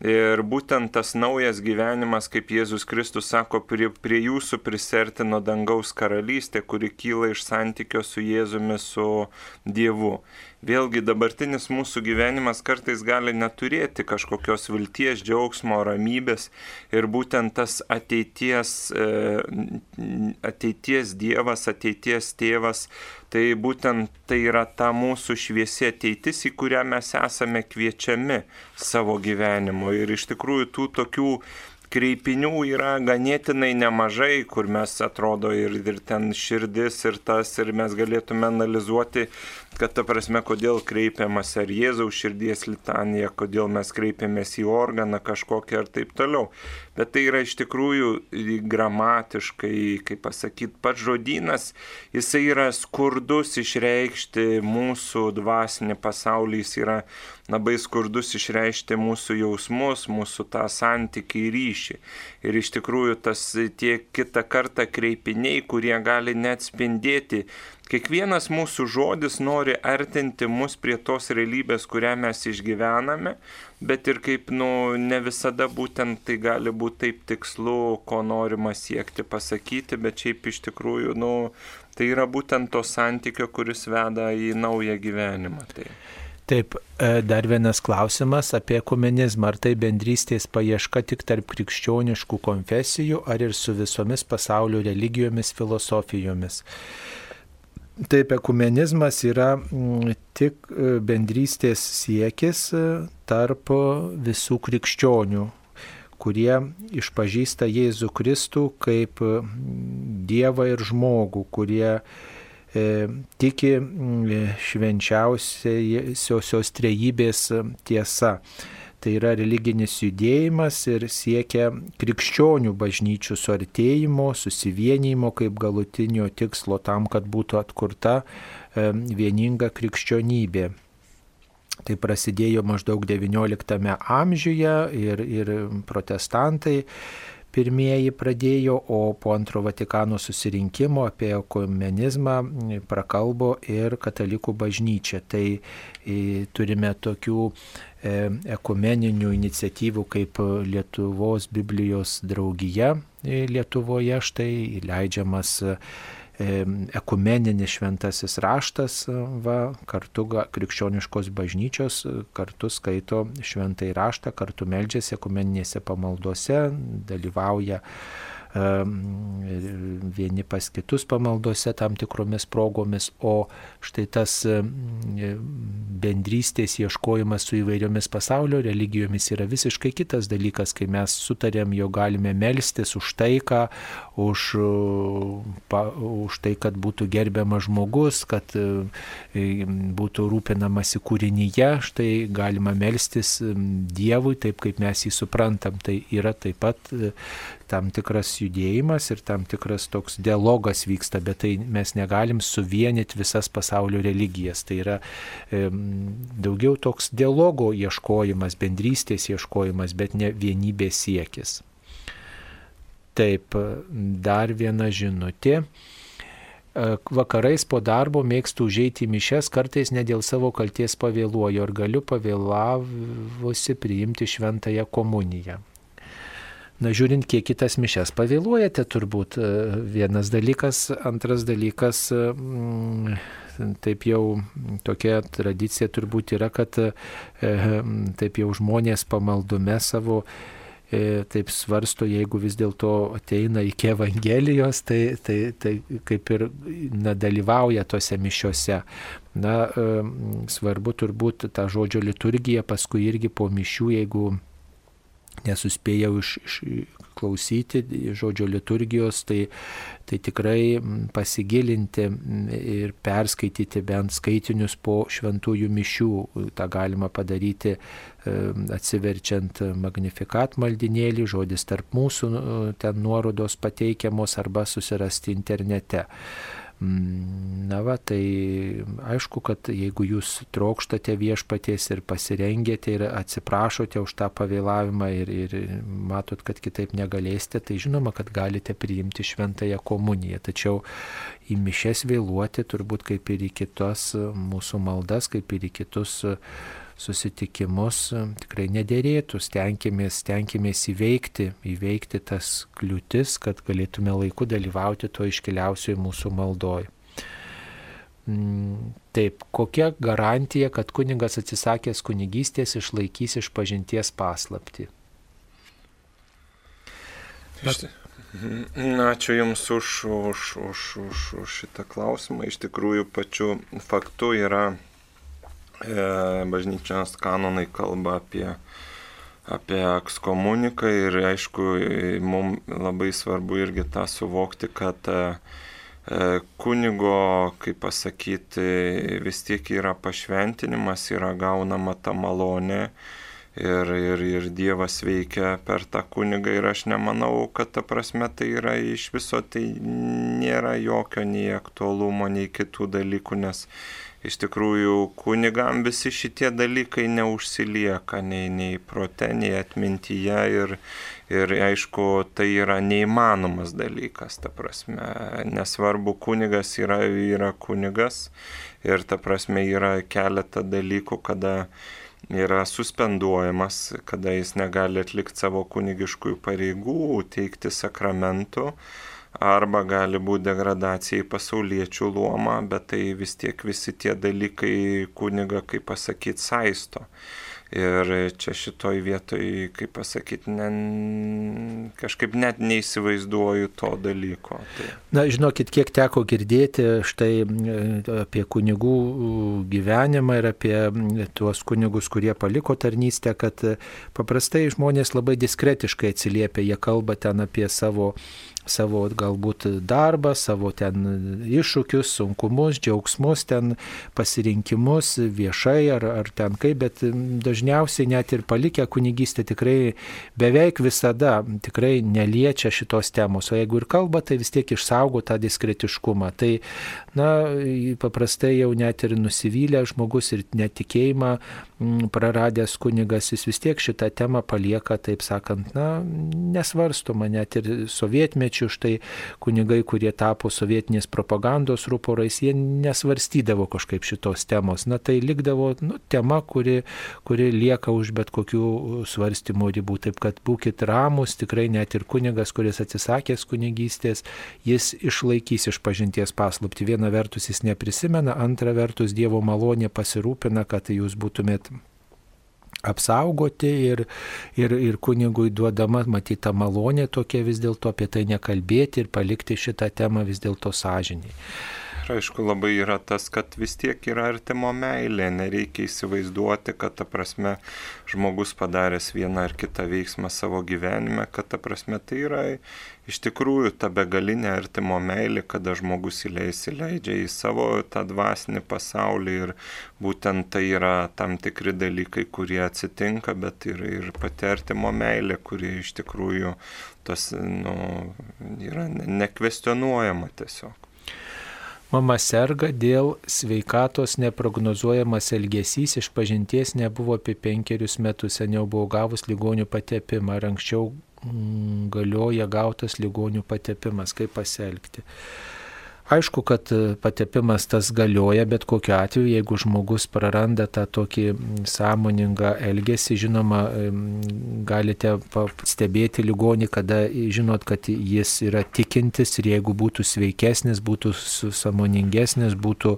Ir būtent tas naujas gyvenimas, kaip Jėzus Kristus sako, prie, prie jūsų prisertino dangaus karalystė, kuri kyla iš santykio su Jėzumi, su Dievu. Vėlgi dabartinis mūsų gyvenimas kartais gali neturėti kažkokios vilties, džiaugsmo, ramybės ir būtent tas ateities, e, ateities Dievas, ateities tėvas Tai būtent tai yra ta mūsų šviesi ateitis, į kurią mes esame kviečiami savo gyvenimu. Ir iš tikrųjų tų tokių kreipinių yra ganėtinai nemažai, kur mes atrodo ir, ir ten širdis ir tas, ir mes galėtume analizuoti kad ta prasme, kodėl kreipiamas ar Jėzaus širdies litanija, kodėl mes kreipiamės į organą kažkokią ar taip toliau. Bet tai yra iš tikrųjų gramatiškai, kaip pasakyti, pats žodynas, jisai yra skurdus išreikšti mūsų dvasinį pasaulį, jis yra labai skurdus išreikšti mūsų jausmus, mūsų tą santykį ir ryšį. Ir iš tikrųjų tas tie kitą kartą kreipiniai, kurie gali net spindėti Kiekvienas mūsų žodis nori artinti mus prie tos realybės, kurią mes išgyvename, bet ir kaip, nu, ne visada būtent tai gali būti taip tikslu, ko norima siekti pasakyti, bet šiaip iš tikrųjų, nu, tai yra būtent to santykio, kuris veda į naują gyvenimą. Tai. Taip, e, dar vienas klausimas apie ekumenizmą. Ar tai bendrystės paieška tik tarp krikščioniškų konfesijų, ar ir su visomis pasaulio religijomis, filosofijomis? Taip, ekumenizmas yra mm, tik e, bendrystės siekis e, tarp visų krikščionių, kurie išpažįsta Jėzų Kristų kaip mm, Dievą ir žmogų, kurie e, tiki mm, švenčiausiosios trejybės tiesa tai yra religinis judėjimas ir siekia krikščionių bažnyčių suartėjimo, susivienijimo kaip galutinio tikslo tam, kad būtų atkurta vieninga krikščionybė. Tai prasidėjo maždaug XIX amžiuje ir, ir protestantai pirmieji pradėjo, o po antro Vatikano susirinkimo apie ekumenizmą prakalbo ir katalikų bažnyčia. Tai turime tokių E, ekumeninių iniciatyvų kaip Lietuvos Biblijos draugija e, Lietuvoje. Štai leidžiamas e, ekumeninis šventasis raštas, va, kartu krikščioniškos bažnyčios, kartu skaito šventai raštą, kartu meldžiasi ekumeninėse pamaldose, dalyvauja vieni pas kitus pamaldose tam tikromis progomis, o štai tas bendrystės ieškojimas su įvairiomis pasaulio religijomis yra visiškai kitas dalykas, kai mes sutarėm, jo galime melstis už taiką, už, pa, už tai, kad būtų gerbiamas žmogus, kad būtų rūpinamasi kūrinyje, štai galima melstis Dievui taip, kaip mes jį suprantam. Tai yra taip pat tam tikras judėjimas ir tam tikras toks dialogas vyksta, bet tai mes negalim suvienyti visas pasaulio religijas. Tai yra e, daugiau toks dialogo ieškojimas, bendrystės ieškojimas, bet ne vienybės siekis. Taip, dar viena žinutė. Vakarais po darbo mėgstu užeiti į mišes, kartais ne dėl savo kalties pavėluoju, ar galiu pavėlavusi priimti šventąją komuniją. Na, žiūrint, kiek kitas mišes pavėluojate, turbūt e, vienas dalykas, antras dalykas, mm, taip jau tokia tradicija turbūt yra, kad e, taip jau žmonės pamaldume savo e, taip svarsto, jeigu vis dėlto ateina iki Evangelijos, tai, tai, tai kaip ir na, dalyvauja tose mišiuose. Na, svarbu turbūt tą žodžio liturgiją, paskui irgi po mišių, jeigu nesuspėjau iš, iš klausyti žodžio liturgijos, tai, tai tikrai pasigilinti ir perskaityti bent skaitinius po šventųjų mišių. Ta galima padaryti atsiverčiant magnifikat maldinėlį, žodis tarp mūsų ten nuorodos pateikiamos arba susirasti internete. Mm, na va, tai aišku, kad jeigu jūs trokštate viešpaties ir pasirengėte ir atsiprašote už tą pavėlavimą ir, ir matot, kad kitaip negalėsite, tai žinoma, kad galite priimti šventąją komuniją. Tačiau į mišes vėluoti turbūt kaip ir į kitos mūsų maldas, kaip ir į kitus susitikimus tikrai nedėrėtų, stenkimės, stenkimės įveikti, įveikti tas kliūtis, kad galėtume laiku dalyvauti to iškiliausioje mūsų maldoje. Mm, taip, kokia garantija, kad kunigas atsisakęs kunigystės išlaikys iš pažinties paslapti? Bet... Ačiū Jums už, už, už, už, už šitą klausimą. Iš tikrųjų, pačiu faktu yra E, bažnyčios kanonai kalba apie, apie ekskomuniką ir aišku, mums labai svarbu irgi tą suvokti, kad e, e, kunigo, kaip pasakyti, vis tiek yra pašventinimas, yra gaunama ta malonė ir, ir, ir Dievas veikia per tą kunigą ir aš nemanau, kad ta prasme tai yra iš viso tai nėra jokio nei aktualumo, nei kitų dalykų, nes iš tikrųjų kunigam visi šitie dalykai neužsilieka nei, nei prote, nei atmintyje ir, ir aišku, tai yra neįmanomas dalykas, ta prasme, nesvarbu, kunigas yra, yra kunigas ir ta prasme yra keletą dalykų, kada yra suspenduojamas, kada jis negali atlikti savo kunigiškųjų pareigų, teikti sakramentų arba gali būti degradacija į pasauliečių luomą, bet tai vis tiek visi tie dalykai kuniga, kaip pasakyti, saisto. Ir čia šitoj vietoj, kaip pasakyti, ne, kažkaip net neįsivaizduoju to dalyko. Tai. Na, žinokit, kiek teko girdėti štai e, apie kunigų gyvenimą ir apie tuos kunigus, kurie paliko tarnystę, kad paprastai žmonės labai diskretiškai atsiliepia, jie kalba ten apie savo savo galbūt darbą, savo ten iššūkius, sunkumus, džiaugsmus, ten pasirinkimus viešai ar, ar ten kaip, bet dažniausiai net ir palikę kunigystę tikrai beveik visada tikrai neliečia šitos temos, o jeigu ir kalba, tai vis tiek išsaugo tą diskretiškumą. Tai, na, paprastai jau net ir nusivylę žmogus ir netikėjimą praradęs kunigas, jis vis tiek šitą temą palieka, taip sakant, na, nesvarstoma, net ir sovietmečių sovietmečių štai kunigai, kurie tapo sovietinės propagandos ruporais, jie nesvarstydavo kažkaip šitos temos. Na tai likdavo nu, tema, kuri, kuri lieka už bet kokių svarstymų ribų. Taip kad būkite ramus, tikrai net ir kunigas, kuris atsisakęs kunigystės, jis išlaikys iš pažinties paslapti. Viena vertus jis neprisimena, antra vertus Dievo malonė pasirūpina, kad jūs būtumėt apsaugoti ir, ir, ir kunigui duodama matyta malonė tokia vis dėlto apie tai nekalbėti ir palikti šitą temą vis dėlto sąžiniai. Aišku, labai yra tas, kad vis tiek yra artimo meilė, nereikia įsivaizduoti, kad ta prasme žmogus padaręs vieną ar kitą veiksmą savo gyvenime, kad ta prasme tai yra iš tikrųjų ta begalinė artimo meilė, kada žmogus įleidžia į savo tą dvasinį pasaulį ir būtent tai yra tam tikri dalykai, kurie atsitinka, bet ir, ir pati artimo meilė, kuri iš tikrųjų tas, nu, yra nekvestionuojama tiesiog. Mama serga dėl sveikatos neprognozuojamas elgesys, iš pažinties nebuvo apie penkerius metus, seniau buvo gavus ligonių patepimą, ar anksčiau mm, galioja gautas ligonių patepimas, kaip pasielgti. Aišku, kad patepimas tas galioja, bet kokiu atveju, jeigu žmogus praranda tą tokį sąmoningą elgesį, žinoma, galite stebėti ligonį, kada žinot, kad jis yra tikintis ir jeigu būtų sveikesnis, būtų sąmoningesnis, būtų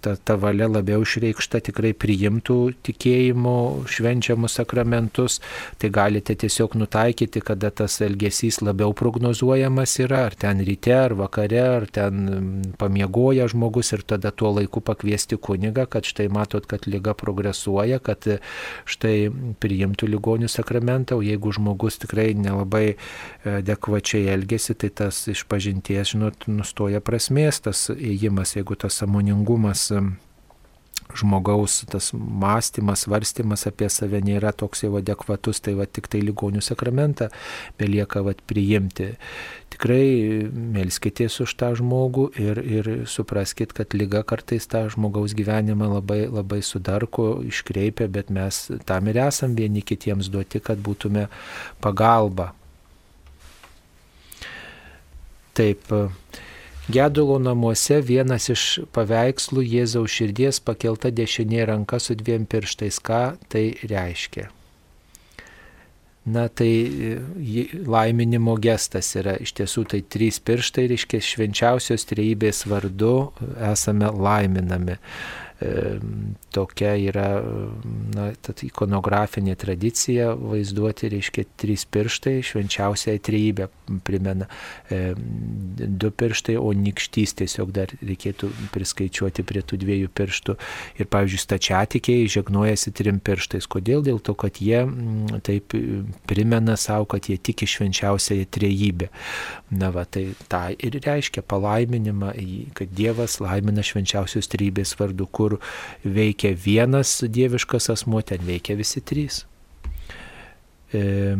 ta, ta valia labiau išreikšta, tikrai priimtų tikėjimo švenčiamus sakramentus, tai galite tiesiog nutaikyti, kada tas elgesys labiau prognozuojamas yra, ar ten ryte, ar vakare, ar ten pamiegoja žmogus ir tada tuo laiku pakviesti kunigą, kad štai matot, kad lyga progresuoja, kad štai priimtų ligonių sakramentą, o jeigu žmogus tikrai nelabai adekvačiai elgesi, tai tas išpažinties, žinot, nustoja prasmės tas įėjimas, jeigu tas samoningumas žmogaus tas mąstymas, svarstymas apie save nėra toks jau adekvatus, tai va tik tai ligonių sakramentą belieka va priimti. Tikrai melskitės už tą žmogų ir, ir supraskite, kad lyga kartais tą žmogaus gyvenimą labai, labai sudarko, iškreipia, bet mes tam ir esam vieni kitiems duoti, kad būtume pagalba. Taip. Gedulo namuose vienas iš paveikslų Jėzaus širdies pakelta dešinė ranka su dviem pirštais. Ką tai reiškia? Na tai laiminimo gestas yra iš tiesų tai trys pirštai, reiškia švenčiausios trejybės vardu esame laiminami tokia yra na, ikonografinė tradicija vaizduoti, reiškia, trys pirštai švenčiausiai trejybę primena. Du pirštai, o nikštys tiesiog dar reikėtų priskaičiuoti prie tų dviejų pirštų. Ir, pavyzdžiui, stačiatikiai žegnojasi trim pirštais. Kodėl? Dėl to, kad jie m, taip primena savo, kad jie tiki švenčiausiai trejybę. Na, va, tai tą ir reiškia palaiminimą, kad Dievas laimina švenčiausios trejybės vardu, kur kur veikia vienas dieviškas asmuo, ten veikia visi trys. E,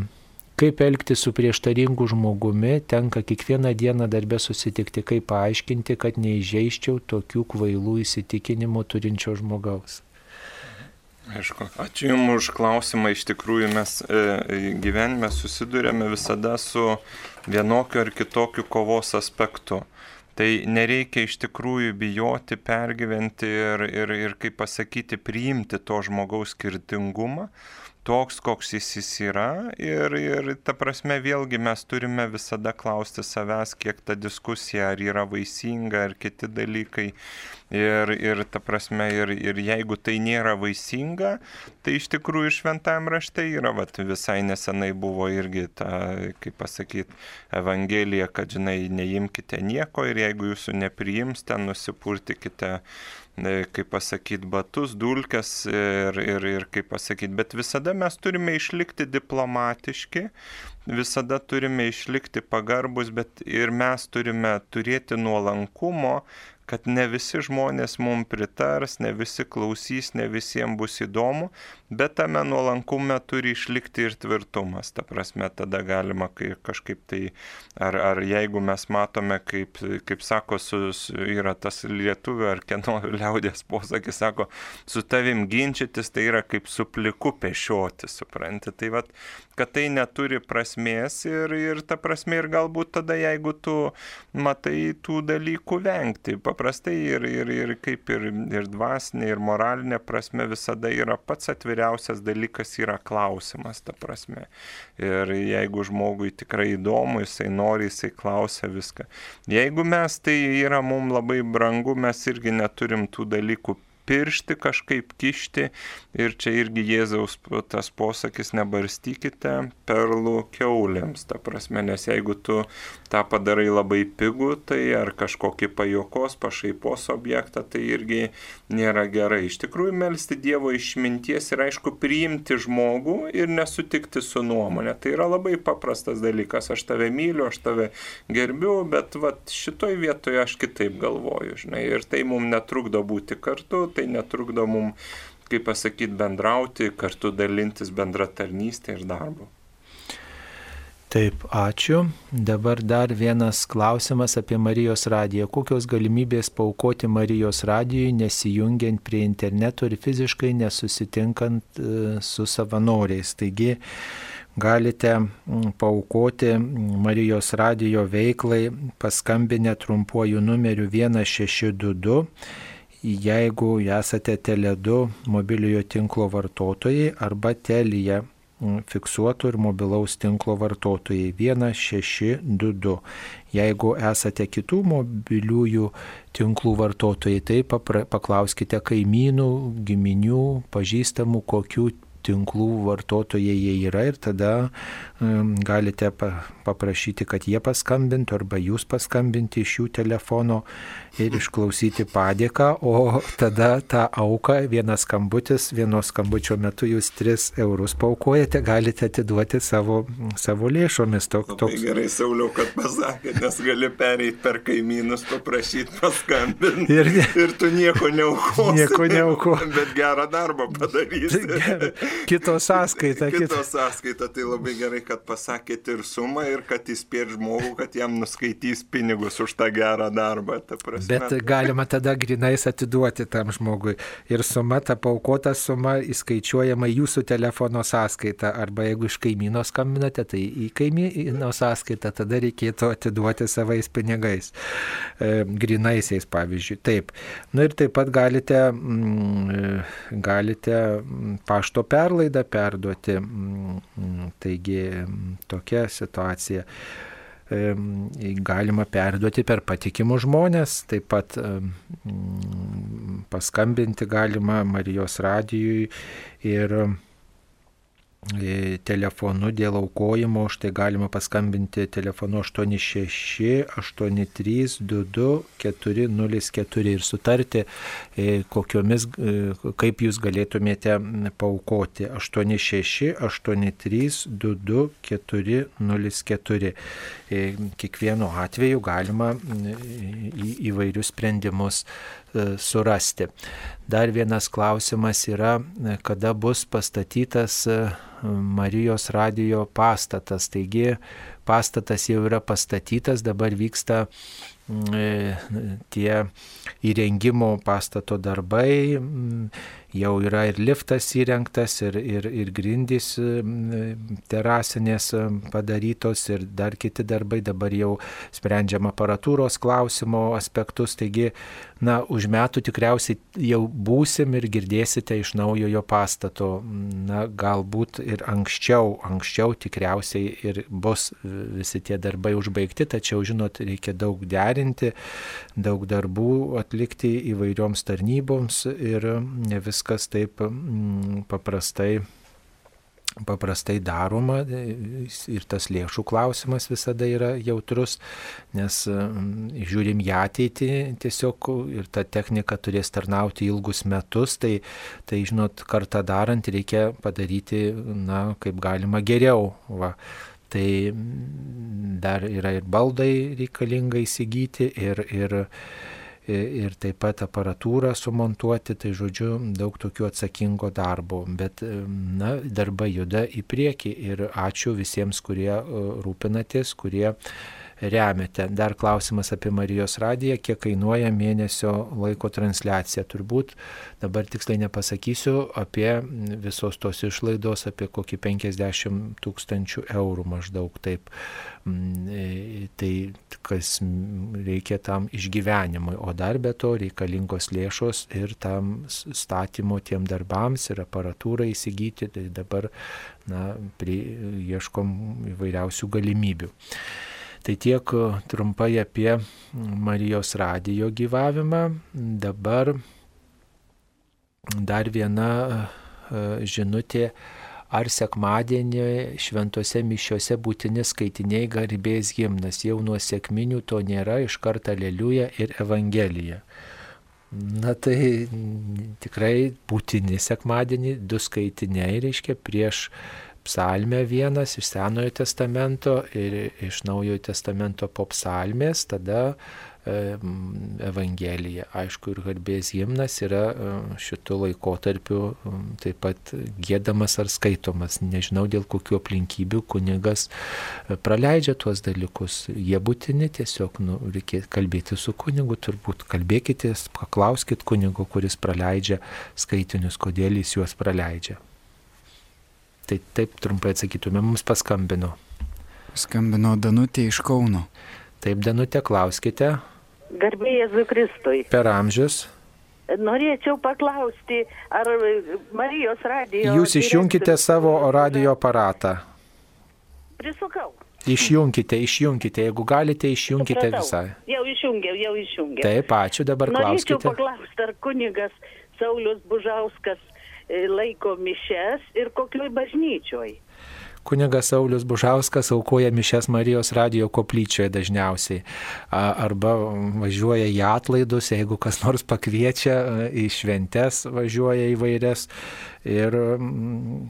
kaip elgti su prieštaringu žmogumi, tenka kiekvieną dieną darbę susitikti, kaip paaiškinti, kad neižeiščiau tokių kvailų įsitikinimų turinčio žmogaus. Aišku, ačiū Jums už klausimą. Iš tikrųjų mes e, gyvenime susidurėme visada su vienokiu ar kitokiu kovos aspektu. Tai nereikia iš tikrųjų bijoti, pergyventi ir, ir, ir kaip pasakyti, priimti to žmogaus skirtingumą, toks, koks jis, jis yra. Ir, ir ta prasme vėlgi mes turime visada klausti savęs, kiek ta diskusija ar yra vaisinga, ar kiti dalykai. Ir, ir ta prasme, ir, ir jeigu tai nėra vaisinga, tai iš tikrųjų šventajame rašte yra, vat, visai nesenai buvo irgi ta, kaip pasakyti, Evangelija, kad, žinai, neimkite nieko ir jeigu jūsų nepriims, ten nusipurtikite kaip pasakyti, batus, dulkes ir, ir, ir kaip pasakyti, bet visada mes turime išlikti diplomatiški, visada turime išlikti pagarbus, bet ir mes turime turėti nuolankumo, kad ne visi žmonės mums pritars, ne visi klausys, ne visiems bus įdomu, bet tame nuolankume turi išlikti ir tvirtumas. Ta prasme, tada galima kažkaip tai, ar, ar jeigu mes matome, kaip, kaip sako, su, yra tas lietuvių ar kieno liaudės posakis, sako, su tavim ginčytis, tai yra kaip su pliku pešioti, supranti. Tai vad, kad tai neturi prasmės ir, ir ta prasme ir galbūt tada, jeigu tu matai tų dalykų vengti, paprastai ir, ir, ir kaip ir, ir dvasinė, ir moralinė prasme visada yra pats atviriausias dalykas yra klausimas, ta prasme. Ir jeigu žmogui tikrai įdomu, jisai nori, jisai klausia viską. Jeigu mes tai yra mums labai brangu, mes irgi neturim tų dalykų piršti, kažkaip kišti. Ir čia irgi Jėzaus tas posakis nebarstykite perlų keuliams. Ta prasme, nes jeigu tu tą padarai labai pigų, tai ar kažkokį pajokos, pašaipos objektą, tai irgi nėra gerai. Iš tikrųjų, melstį Dievo išminties ir aišku priimti žmogų ir nesutikti su nuomonė. Tai yra labai paprastas dalykas. Aš tave myliu, aš tave gerbiu, bet vat, šitoj vietoje aš kitaip galvoju. Žinai, ir tai mums netrukdo būti kartu, tai netrukdo mums, kaip pasakyti, bendrauti, kartu dalintis bendra tarnystė ir darbu. Taip, ačiū. Dabar dar vienas klausimas apie Marijos radiją. Kokios galimybės paukoti Marijos radijui, nesijungiant prie interneto ir fiziškai nesusitinkant e, su savanoriais. Taigi galite paukoti Marijos radijo veiklai paskambinę trumpuoju numeriu 1622 jeigu esate Tele2 mobiliojo tinklo vartotojai arba Telija fiksuoto ir mobilaus tinklo vartotojai 1622. Jeigu esate kitų mobiliųjų tinklų vartotojai, tai paklauskite kaimynų, giminių, pažįstamų, kokių tinklų vartotojai jie yra ir tada galite pa, paprašyti, kad jie paskambintų arba jūs paskambinti iš jų telefono ir išklausyti padėką, o tada tą auką, vienas skambutis, vienos skambučio metu jūs 3 eurus paukojate, galite atiduoti savo, savo lėšomis. Tok, toks... Tai gerai, Sauliau, kad pasakė, nes gali pereiti per kaimynus, paprašyti paskambinti. Ir, ir tu nieko neaukosi. Nieko neauko. Bet gerą darbą padarysi. Kito sąskaita. Kito kito sąskaita, tai labai gerai, kad pasakėte ir sumą ir kad įspėt žmogų, kad jam nuskaitys pinigus už tą gerą darbą. Ta prasme. Bet galima tada grinais atiduoti tam žmogui. Ir suma, ta paukota suma įskaičiuojama jūsų telefono sąskaita. Arba jeigu iš kaimyno skambinate, tai į kaimyno sąskaitą tada reikėtų atiduoti savais pinigais. E, grinaisiais, pavyzdžiui. Taip. Na nu ir taip pat galite, mm, galite pašto perlaidą perduoti. Mm, taigi tokia situacija galima perduoti per patikimus žmonės, taip pat paskambinti galima Marijos radijui ir telefonu dėl aukojimo, štai galima paskambinti telefonu 8683224004 ir sutarti, e, kokiomis, e, kaip jūs galėtumėte paukoti 8683224004. Kiekvienu atveju galima įvairius sprendimus surasti. Dar vienas klausimas yra, kada bus pastatytas Marijos radijo pastatas. Taigi pastatas jau yra pastatytas, dabar vyksta e, tie įrengimo pastato darbai, jau yra ir liftas įrengtas, ir, ir, ir grindys terasinės padarytos, ir dar kiti darbai, dabar jau sprendžiama aparatūros klausimo aspektus, taigi na, už metų tikriausiai jau būsim ir girdėsite iš naujojo pastato. Na, galbūt ir anksčiau, anksčiau tikriausiai ir bus visi tie darbai užbaigti, tačiau, žinot, reikia daug derinti, daug darbų atlikti įvairioms tarnyboms ir ne viskas taip mm, paprastai paprastai daroma ir tas lėšų klausimas visada yra jautrus, nes mm, žiūrim į ateitį tiesiog ir ta technika turės tarnauti ilgus metus, tai, tai žinot, kartą darant reikia padaryti, na, kaip galima geriau. Va. Tai mm, dar yra ir baldai reikalinga įsigyti ir, ir ir taip pat aparatūrą sumontuoti, tai žodžiu, daug tokių atsakingo darbo, bet na, darbai juda į priekį ir ačiū visiems, kurie e, rūpinatės, kurie remiate. Dar klausimas apie Marijos radiją, kiek kainuoja mėnesio laiko transliacija. Turbūt dabar tiksliai nepasakysiu apie visos tos išlaidos, apie kokį 50 tūkstančių eurų maždaug taip. Mm, e, tai kas reikia tam išgyvenimui, o dar be to reikalingos lėšos ir tam statymo tiem darbams ir aparatūrą įsigyti, tai dabar na, prie, ieškom įvairiausių galimybių. Tai tiek trumpai apie Marijos radijo gyvavimą. Dabar dar viena e, žinutė ar sekmadienį šventose mišiuose būtini skaitiniai garbės gimnas. Jau nuo sėkminių to nėra, iš karto Aleliuja ir Evangelija. Na tai tikrai būtini sekmadienį, du skaitiniai reiškia prieš psalmę vienas iš Senojo testamento ir iš Naujojo testamento po psalmės, tada Evangelija. Aišku, ir garbės himnas yra šitų laikotarpių taip pat gėdamas ar skaitomas. Nežinau dėl kokių aplinkybių kunigas e, praleidžia tuos dalykus. Jie būtini tiesiog, nu, reikia kalbėti su kunigu, turbūt kalbėkite, paklauskite kunigo, kuris praleidžia skaitinius, kodėl jis juos praleidžia. Tai taip trumpai atsakytume, mums paskambino. Skambino Danutė iš Kauno. Taip, Danutė, klauskite. Garbė Jėzui Kristui. Per amžius. Norėčiau paklausti, ar Marijos radijo. Jūs išjungkite savo radio aparatą. Prisukau. Išjungkite, išjungkite, jeigu galite, išjungkite Supratau. visai. Jau išjungiau, jau išjungiau. Taip, ačiū, dabar Norėčiau klauskite. paklausti, ar kunigas Saulis Bužauskas laiko mišes ir kokioj bažnyčioj. Kunigas Saulis Bužauskas aukoja mišes Marijos radio koplyčioje dažniausiai. Arba važiuoja į atlaidus, jeigu kas nors pakviečia, a, į šventes važiuoja įvairias. Ir mm,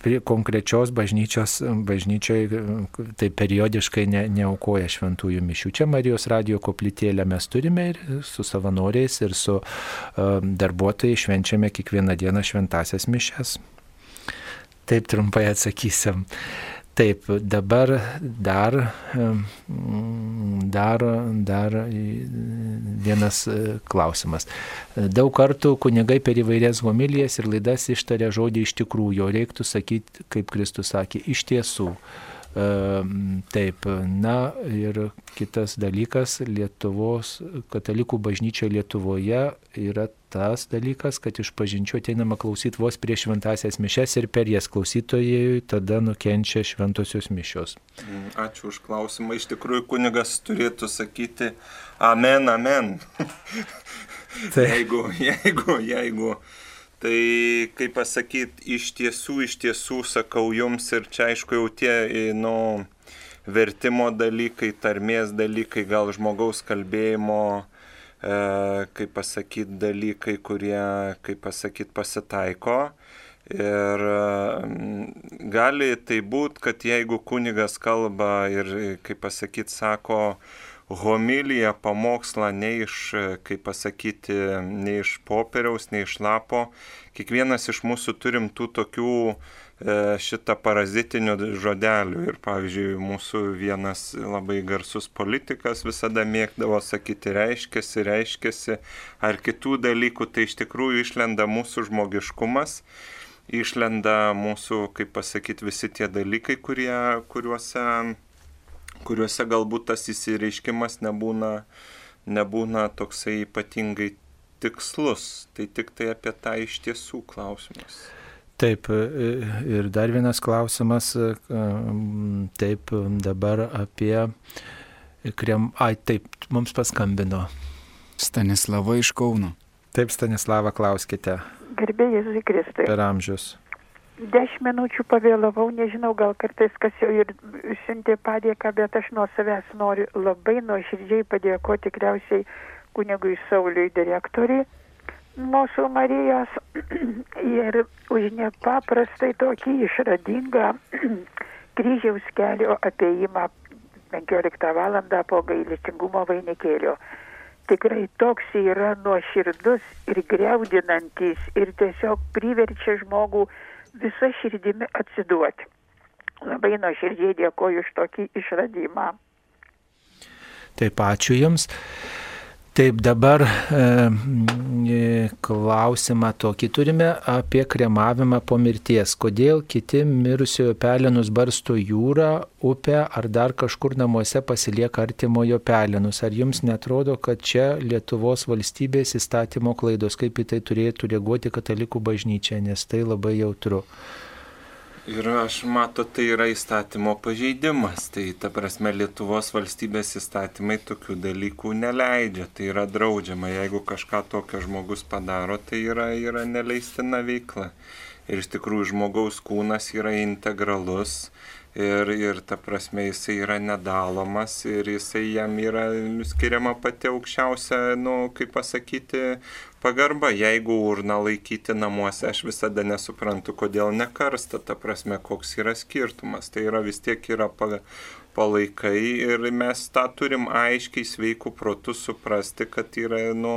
prie konkrečios bažnyčios, bažnyčioje tai periodiškai ne, neaukoja šventųjų mišių. Čia Marijos radio koplytėlę mes turime ir su savanoriais, ir su a, darbuotojais švenčiame kiekvieną dieną šventasias mišes. Taip trumpai atsakysim. Taip, dabar dar, dar, dar vienas e, klausimas. Daug kartų kunigai per įvairias homilijas ir laidas ištarė žodį iš tikrųjų, reiktų sakyti, kaip Kristus sakė, iš tiesų. Taip, na ir kitas dalykas, Lietuvos katalikų bažnyčia Lietuvoje yra tas dalykas, kad iš pažinčių ateinama klausyti vos prieš šventasias mišes ir per jas klausytojai tada nukenčia šventosios mišios. Mm, Ačiū už klausimą. Iš tikrųjų, kunigas turėtų sakyti amen, amen. Tai- jeigu, jeigu, jeigu. Tai kaip pasakyti, iš tiesų, iš tiesų sakau jums ir čia aišku jau tie, e, nu, vertimo dalykai, tarmės dalykai, gal žmogaus kalbėjimo, kaip pasakyti, dalykai, kurie, kaip pasakyti, pasitaiko. Ir mm, gali tai būti, kad jeigu kunigas kalba ir, kaip pasakyti, sako homiliją, pamokslą ne iš, kaip pasakyti, ne iš popieriaus, ne iš lapo, kiekvienas iš mūsų turim tų tokių e, šitą parazitinių žodelių. Ir pavyzdžiui, mūsų vienas labai garsus politikas visada mėgdavo sakyti reiškėsi, reiškėsi, ar kitų dalykų, tai iš tikrųjų išlenda mūsų žmogiškumas išlenda mūsų, kaip pasakyti, visi tie dalykai, kurie, kuriuose, kuriuose galbūt tas įsireiškimas nebūna, nebūna toksai ypatingai tikslus. Tai tik tai apie tą iš tiesų klausimas. Taip, e, ir dar vienas klausimas, e, taip, dabar apie krem... Ai, taip, mums paskambino. Stanislava iš Kauno. Taip, Stanislava, klauskite Gerbė Jėzui Kristui. per amžius. Dešimt minučių pavėlavau, nežinau, gal kartais kas jau ir siuntė padėką, bet aš nuo savęs noriu labai nuoširdžiai padėkoti tikriausiai kunigui Sauliui direktoriui mūsų Marijos ir už nepaprastai tokį išradingą kryžiaus kelio ateimą 15 val. po gailestingumo vainikėlio. Tikrai toks yra nuoširdus ir greudinantis ir tiesiog priverčia žmogų visą širdimi atsiduoti. Labai nuoširdžiai dėkoju už tokį išradimą. Taip, ačiū Jums. Taip, dabar e, e, klausimą tokį turime apie kremavimą po mirties. Kodėl kiti mirusiojo pelenus barsto jūrą, upę ar dar kažkur namuose pasilieka artimojo pelenus? Ar jums netrodo, kad čia Lietuvos valstybės įstatymo klaidos, kaip į tai turėtų reaguoti katalikų bažnyčia, nes tai labai jautru? Ir aš matau, tai yra įstatymo pažeidimas. Tai ta prasme Lietuvos valstybės įstatymai tokių dalykų neleidžia. Tai yra draudžiama. Jeigu kažką tokio žmogus padaro, tai yra, yra neleistina veikla. Ir iš tikrųjų žmogaus kūnas yra integralus. Ir, ir ta prasme jisai yra nedalomas ir jisai jam yra skiriama pati aukščiausia, nu, kaip pasakyti, pagarba. Jeigu urną laikyti namuose, aš visada nesuprantu, kodėl nekarsta, ta prasme, koks yra skirtumas. Tai yra vis tiek yra pa- palaikai ir mes tą turim aiškiai sveikų protų suprasti, kad yra, nu,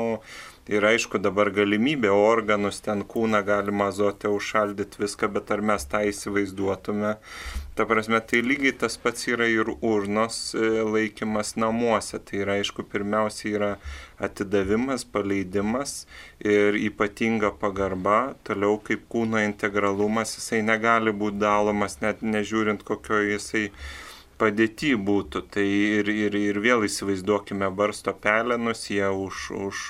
Ir aišku, dabar galimybė organus ten kūną galima azotę užšaldyti viską, bet ar mes tą įsivaizduotume. Ta prasme, tai lygiai tas pats yra ir urnos e, laikymas namuose. Tai yra, aišku, pirmiausia yra atidavimas, paleidimas ir ypatinga pagarba. Toliau kaip kūno integralumas, jisai negali būti dalomas, net nežiūrint kokio jisai padėti būtų. Tai ir, ir, ir vėl įsivaizduokime barsto pelenus, jie už, už,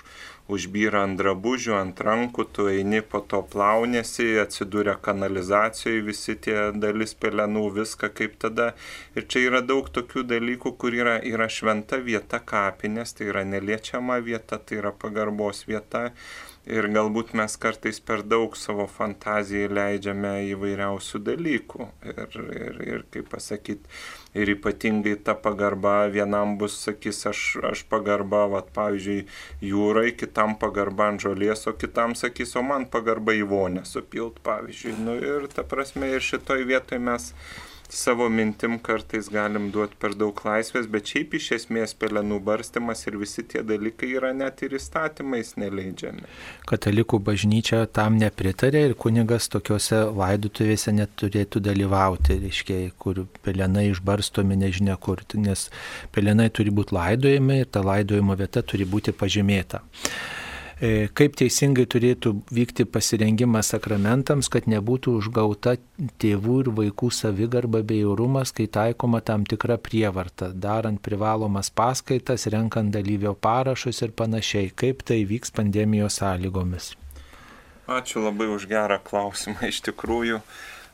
užbyra ant drabužių, ant rankų, tu eini po to plaunėsi, atsidūrė kanalizacijoje visi tie dalis pelenų, viską kaip tada. Ir čia yra daug tokių dalykų, kur yra, yra šventa vieta kapinės, tai yra neliečiama vieta, tai yra pagarbos vieta. Ir galbūt mes kartais per daug savo fantazijai leidžiame įvairiausių dalykų. Ir, ir, ir kaip pasakyti, ir ypatingai ta pagarba vienam bus, sakys, aš, aš pagarba, vat, pavyzdžiui, jūrai, kitam pagarba ant žolės, o kitam sakys, o man pagarba į vonę supilt, pavyzdžiui. Nu, ir ta prasme, ir šitoj vietoj mes savo mintim kartais galim duoti per daug laisvės, bet šiaip iš esmės pelenų barstimas ir visi tie dalykai yra net ir įstatymais neleidžiami. Katalikų bažnyčia tam nepritarė ir kunigas tokiuose laidutuvėse neturėtų dalyvauti, reiškia, kur pelenai išbarstomi nežinia kur, nes pelenai turi būti laidojami ir ta laidojimo vieta turi būti pažymėta. E, kaip teisingai turėtų vykti pasirengimas sakramentams, kad nebūtų užgauta tėvų ir vaikų savigarba bei orumas, kai taikoma tam tikra prievarta, darant privalomas paskaitas, renkant dalyvio parašus ir panašiai. Kaip tai vyks pandemijos sąlygomis? Ačiū labai už gerą klausimą. Iš tikrųjų,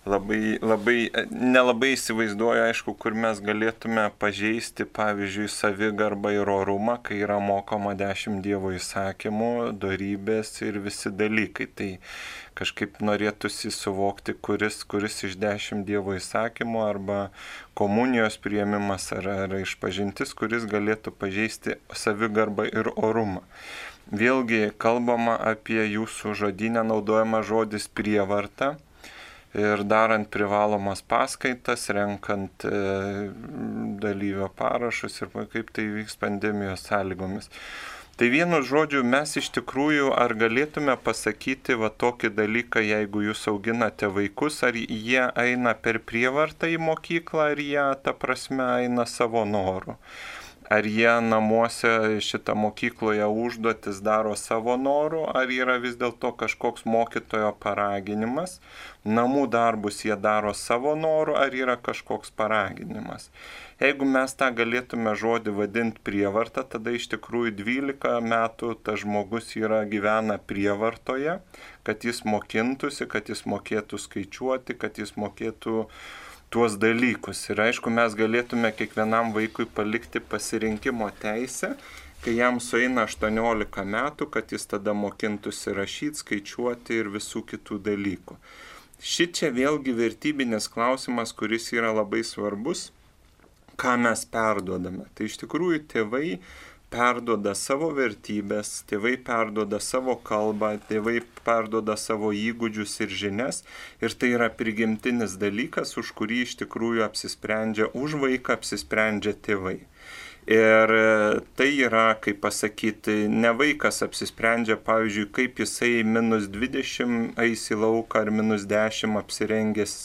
labai, labai, nelabai įsivaizduoju, aišku, kur mes galėtume pažeisti, pavyzdžiui, savigarbą ir orumą, kai yra mokoma dešimt Dievo įsakymų, darybės ir visi dalykai. Tai kažkaip norėtųsi suvokti, kuris, kuris iš dešimt Dievo įsakymų arba komunijos prieimimas ar, ar išpažintis, kuris galėtų pažeisti savigarbą ir orumą. Vėlgi kalbama apie jūsų žodinę naudojamą žodis prievarta ir darant privalomas paskaitas, renkant e, dalyvio parašus ir kaip tai vyks pandemijos sąlygomis. Tai vienu žodžiu, mes iš tikrųjų ar galėtume pasakyti va tokį dalyką, jeigu jūs auginate vaikus, ar jie eina per prievartą į mokyklą, ar jie, ta prasme, eina savo noru ar jie namuose šitą mokykloje užduotis daro savo noru, ar yra vis dėlto kažkoks mokytojo paraginimas, namų darbus jie daro savo noru, ar yra kažkoks paraginimas. Jeigu mes tą galėtume žodį vadinti prievartą, tada iš tikrųjų 12 metų tas žmogus yra gyvena prievartoje, kad jis mokintųsi, kad jis mokėtų skaičiuoti, kad jis mokėtų uh, tuos dalykus. Ir aišku, mes galėtume kiekvienam vaikui palikti pasirinkimo teisę, kai jam sueina 18 metų, kad jis tada mokintųsi rašyti, skaičiuoti ir visų kitų dalykų. Šičia vėlgi vertybinis klausimas, kuris yra labai svarbus, ką mes perduodame. Tai iš tikrųjų tėvai perduoda savo vertybės, tėvai perduoda savo kalbą, tėvai perduoda savo įgūdžius ir žinias ir tai yra prigimtinis dalykas, už kurį iš tikrųjų apsisprendžia, už vaiką apsisprendžia tėvai. Ir tai yra, kaip pasakyti, ne vaikas apsisprendžia, pavyzdžiui, kaip jisai minus 20 eis į lauką ar minus 10 apsirengęs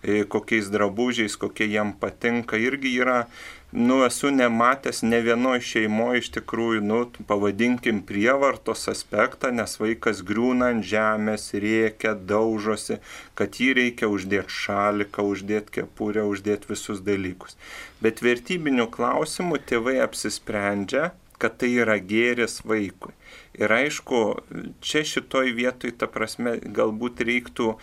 e, kokiais drabužiais, kokie jam patinka. Irgi yra nu, esu nematęs ne vienoje šeimoje iš tikrųjų, nu, pavadinkim prievartos aspektą, nes vaikas griūna ant žemės, rėkia, daužosi, kad jį reikia uždėti šaliką, uždėti kepurę, uždėti visus dalykus. Bet vertybinių klausimų tėvai apsisprendžia, kad tai yra gėris vaikui. Ir aišku, čia šitoj vietoj, ta prasme, galbūt reiktų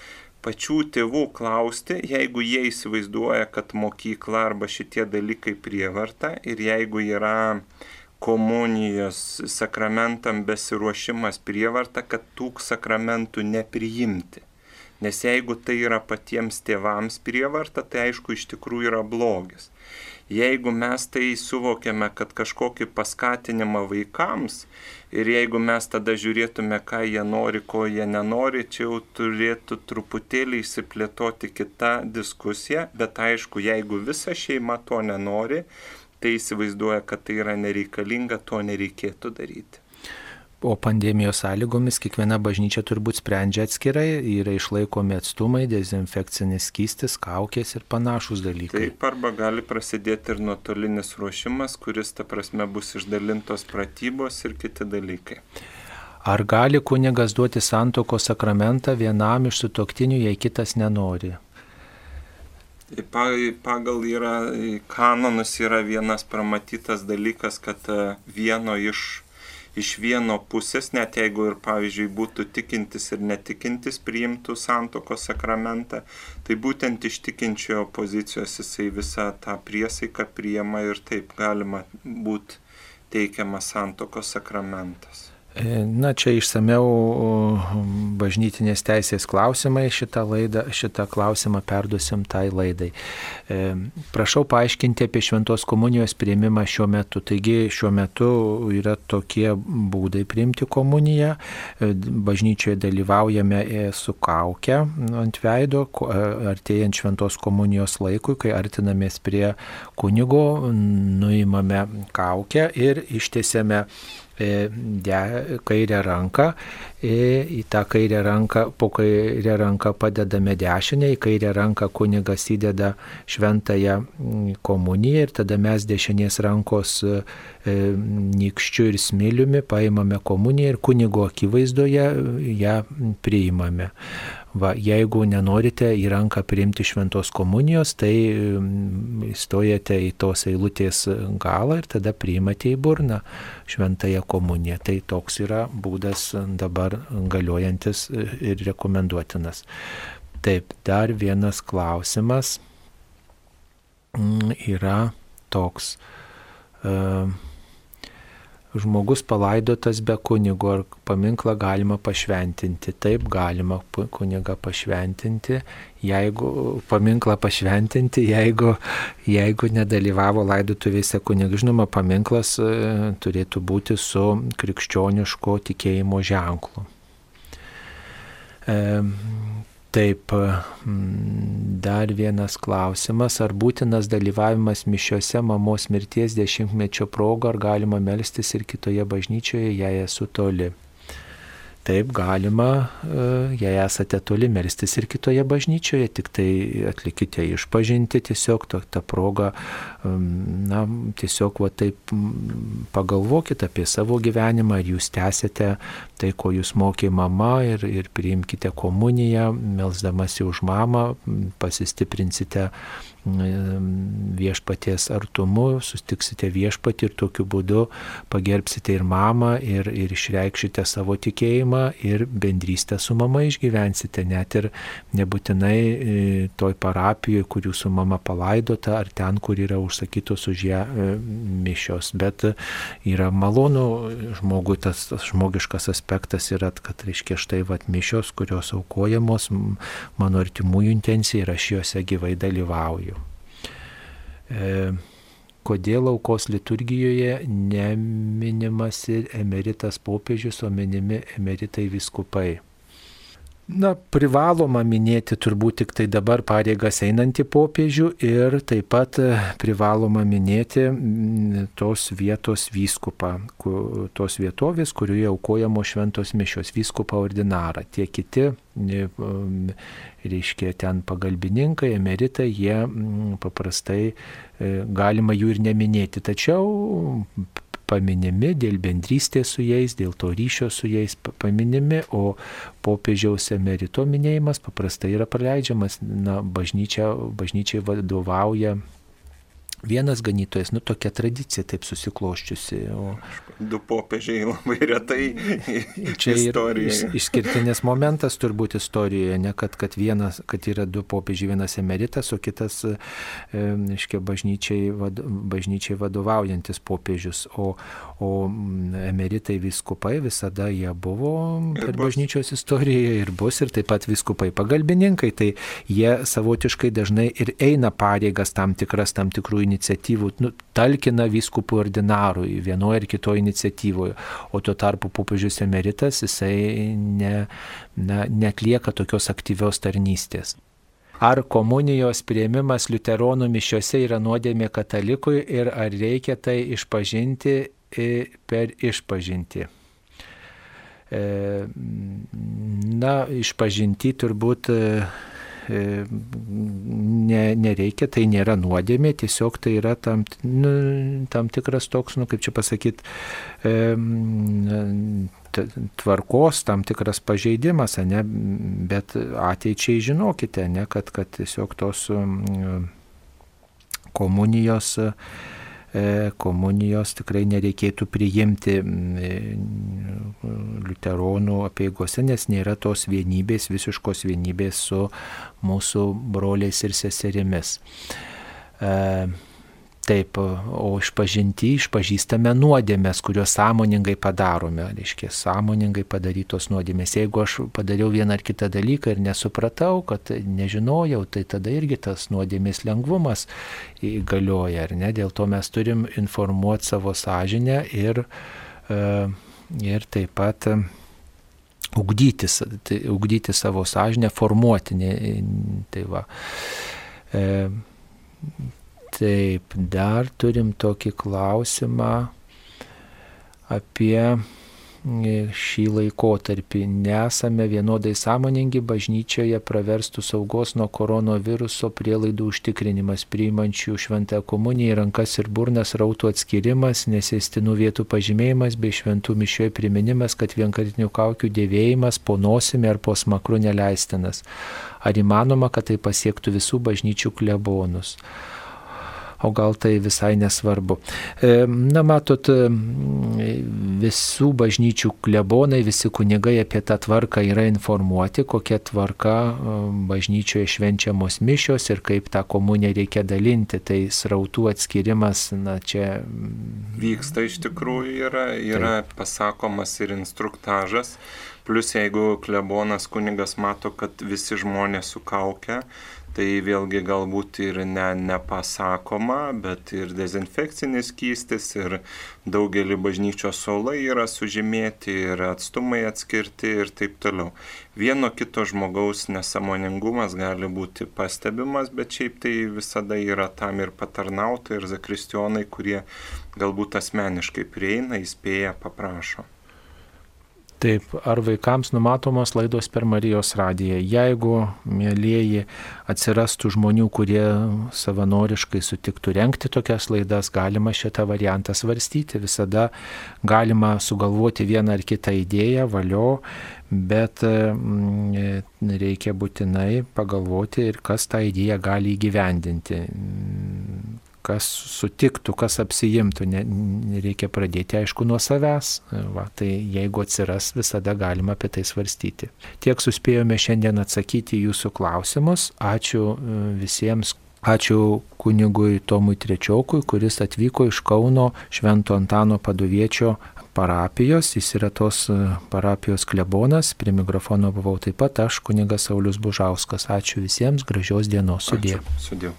pačių tėvų klausti, jeigu jie įsivaizduoja, kad mokykla arba šitie dalykai prievarta ir jeigu yra komunijos sakramentam besiruošimas prievarta, kad tų sakramentų nepriimti. Nes jeigu tai yra patiems tėvams prievarta, tai aišku iš tikrųjų yra blogis. Jeigu mes tai suvokiame, kad kažkokį paskatinimą vaikams ir jeigu mes tada žiūrėtume, ką jie nori, ko jie nenori, čia jau turėtų truputėlį įsiplėtoti kita diskusija, bet aišku, jeigu visa šeima to nenori, tai įsivaizduoja, kad tai yra nereikalinga, to nereikėtų daryti. O pandemijos sąlygomis kiekviena bažnyčia turbūt sprendžia atskirai, yra išlaikomi atstumai, dezinfekcinis skystis, kaukės ir panašus dalykai. Taip, arba gali prasidėti ir nuotolinis ruošimas, kuris, ta prasme, bus išdalintos pratybos ir kiti dalykai. Ar gali kunigas duoti santoko sakramentą vienam iš sutoktinių, jei kitas nenori? Pagal yra kanonus yra vienas pramatytas dalykas, kad vieno iš iš vieno pusės, net jeigu ir, pavyzdžiui, būtų tikintis ir netikintis priimtų santokos sakramentą, tai būtent iš tikinčiojo pozicijos jisai visą tą priesaiką priema ir taip galima būti teikiamas santokos sakramentas. E, na, čia išsameu bažnytinės teisės klausimai, šitą, laidą, šitą klausimą perduosim tai laidai. E, prašau paaiškinti apie šventos komunijos prieimimą šiuo metu. Taigi šiuo metu yra tokie būdai priimti komuniją. E, bažnyčioje dalyvaujame su kauke ant veido, artėjant šventos komunijos laikui, kai artinamės prie kunigo, nuimame kaukę ir ištiesiame E, de, kairę ranką, e, į tą kairę ranką, po kairę ranką padedame dešinę, į kairę ranką kunigas įdeda šventąją komuniją ir tada mes dešinės rankos e, nikščių ir smiliumi paimame komuniją ir kunigo akivaizdoje ją priimame. Va, jeigu nenorite į ranką priimti šventos komunijos, tai mm, stojate į tos eilutės galą ir tada priimate į burną šventąją komuniją. Tai toks yra būdas dabar galiojantis ir rekomenduotinas. Taip, dar vienas klausimas mm, yra toks. Uh, žmogus palaidotas be kunigo, ar paminklą galima pašventinti. Taip, galima kunigą pašventinti, jeigu paminklą pašventinti, jeigu, jeigu nedalyvavo laidotuvėse kunigas. Žinoma, paminklas e, turėtų būti su krikščioniško tikėjimo ženklu. E, Taip, mm, dar vienas klausimas. Ar būtinas dalyvavimas mišiuose mamos mirties dešimtmečio proga, ar galima melstis ir kitoje bažnyčioje, jei esu toli? Taip galima, e, jei esate toli, melstis ir kitoje bažnyčioje, tik tai atlikite išpažinti tiesiog tą, tą progą, na, tiesiog va taip pagalvokite apie savo gyvenimą, ar jūs tęsite tai, ko jūs mokė mama ir, ir priimkite komuniją, melsdamasi už mamą, pasistiprinsite viešpaties artumu, sustiksite viešpatį ir tokiu būdu pagerbsite ir mamą, ir, ir išreikšite savo tikėjimą, ir bendrystę su mama išgyvensite, net ir nebūtinai e, toj parapijoje, kur jūsų mama palaidota, ar ten, kur yra užsakytos už ją e, mišios. Bet yra malonu žmogui, tas, tas žmogiškas aspektas yra, kad, reiškia, štai vat mišios, kurios aukojamos mano artimųjų intencija ir aš juose gyvai dalyvauju kodėl aukos liturgijoje neminimas ir emeritas popiežius, o minimi emeritai viskupai. Na, privaloma minėti turbūt tik tai dabar pareigas einantį popiežių ir taip pat e, privaloma minėti tos vietos vyskupą, tos vietovės, kurioje aukojamo šventos mišios vyskupą ordinarą. Tie kiti, e, reiškia, ten pagalbininkai, emeritai, jie paprastai e, galima jų ir neminėti. Tačiau paminimi dėl bendrystės su jais, dėl to ryšio su jais paminimi, o popiežiaus emerito minėjimas paprastai yra praleidžiamas, na, bažnyčia, bažnyčiai vadovauja vienas ganytojas, nu tokia tradicija taip susikloščiusi. O... Du popiežiai labai retai. Čia yra iš, išskirtinis momentas turbūt istorijoje, ne kad, kad, vienas, kad yra du popiežiai, vienas emeritas, o kitas, aiškiai, bažnyčiai, vad, bažnyčiai vadovaujantis popiežius. O, o emeritai viskupai visada jie buvo per bažnyčios istorijoje ir bus, ir taip pat viskupai pagalbininkai. Tai jie savotiškai dažnai ir eina pareigas tam tikras, tam tikrų iniciatyvų, nu, talkina vyskupų ordinarui vienoje ar kitoje iniciatyvoje, o tuo tarpu popiežius emeritas jisai ne, ne, netlieka tokios aktyvios tarnystės. Ar komunijos prieimimas liuteronų mišiuose yra nuodėmė katalikui ir ar reikia tai išpažinti per išpažinti? E, na, išpažinti turbūt E, ne, nereikia, tai nėra nuodėmė, tiesiog tai yra tam, nu, tam tikras toks, nu, kaip čia pasakyti, e, tvarkos, tam tikras pažeidimas, ne, bet ateičiai žinokite, ne, kad, kad tiesiog tos komunijos e, komunijos tikrai nereikėtų priimti liuteronų apieigose, nes nėra tos vienybės, visiškos vienybės su mūsų broliais ir seserimis. Taip, o išpažinti išpažįstame nuodėmės, kurios sąmoningai padarome, reiškia, sąmoningai padarytos nuodėmės. Jeigu aš padariau vieną ar kitą dalyką ir nesupratau, kad nežinojau, tai tada irgi tas nuodėmės lengvumas galioja, ar ne? Dėl to mes turim informuoti savo sąžinę ir, e, ir taip pat ugdyti, tai, ugdyti savo sąžinę, formuoti. Ne, tai va. E, Taip, dar turim tokį klausimą apie e, šį laikotarpį. Nesame vienodai sąmoningi bažnyčioje praverstų saugos nuo koronaviruso prielaidų užtikrinimas, priimančių šventą komuniją į rankas ir burnas rautų atskirimas, nesėstinų vietų pažymėjimas bei šventų mišioje priminimas, kad vienkartinių kaukių dėvėjimas po nosimi ar po smakru neleistinas. Ar įmanoma, kad tai pasiektų visų bažnyčių klebonus? O gal tai visai nesvarbu. E, na, matot, e, visų bažnyčių klebonai, visi kunigai apie tą tvarką yra informuoti, kokia tvarka e, bažnyčioje švenčiamos mišios ir kaip tą komuniją reikia dalinti. Tai srautų atskirimas, na, čia. Vyksta iš tikrųjų yra, yra Taip. pasakomas ir instruktažas. Plus jeigu klebonas kunigas mato, kad visi žmonės sukaukia, tai vėlgi galbūt ir ne, nepasakoma, bet ir dezinfekcinis kystis, ir daugelį bažnyčios solai yra sužymėti, ir atstumai atskirti ir taip toliau. Vieno kito žmogaus nesamoningumas gali būti pastebimas, bet šiaip tai visada yra tam ir patarnautai, ir zakristionai, kurie galbūt asmeniškai prieina, įspėja, paprašo. Taip, ar vaikams numatomos laidos per Marijos radiją. Jeigu, mėlyjeji, atsirastų žmonių, kurie savanoriškai sutiktų renkti tokias laidas, galima šitą variantą svarstyti. Visada galima sugalvoti vieną ar kitą idėją, valio, bet mm, reikia būtinai pagalvoti ir kas tą idėją gali įgyvendinti kas sutiktų, kas apsijimtų, ne, reikia pradėti aišku nuo savęs. Va, tai jeigu atsiras, visada galima apie tai svarstyti. Tiek suspėjome šiandien atsakyti jūsų klausimus. Ačiū e, visiems. Ačiū kunigui Tomui Trečiokui, kuris atvyko iš Kauno Švento Antano padoviečio parapijos, jis yra tos e, parapijos klebonas, prie mikrofono buvau taip pat aš, kunigas Saulis Bužauskas. Ačiū visiems, gražios dienos, sudė. Sudė.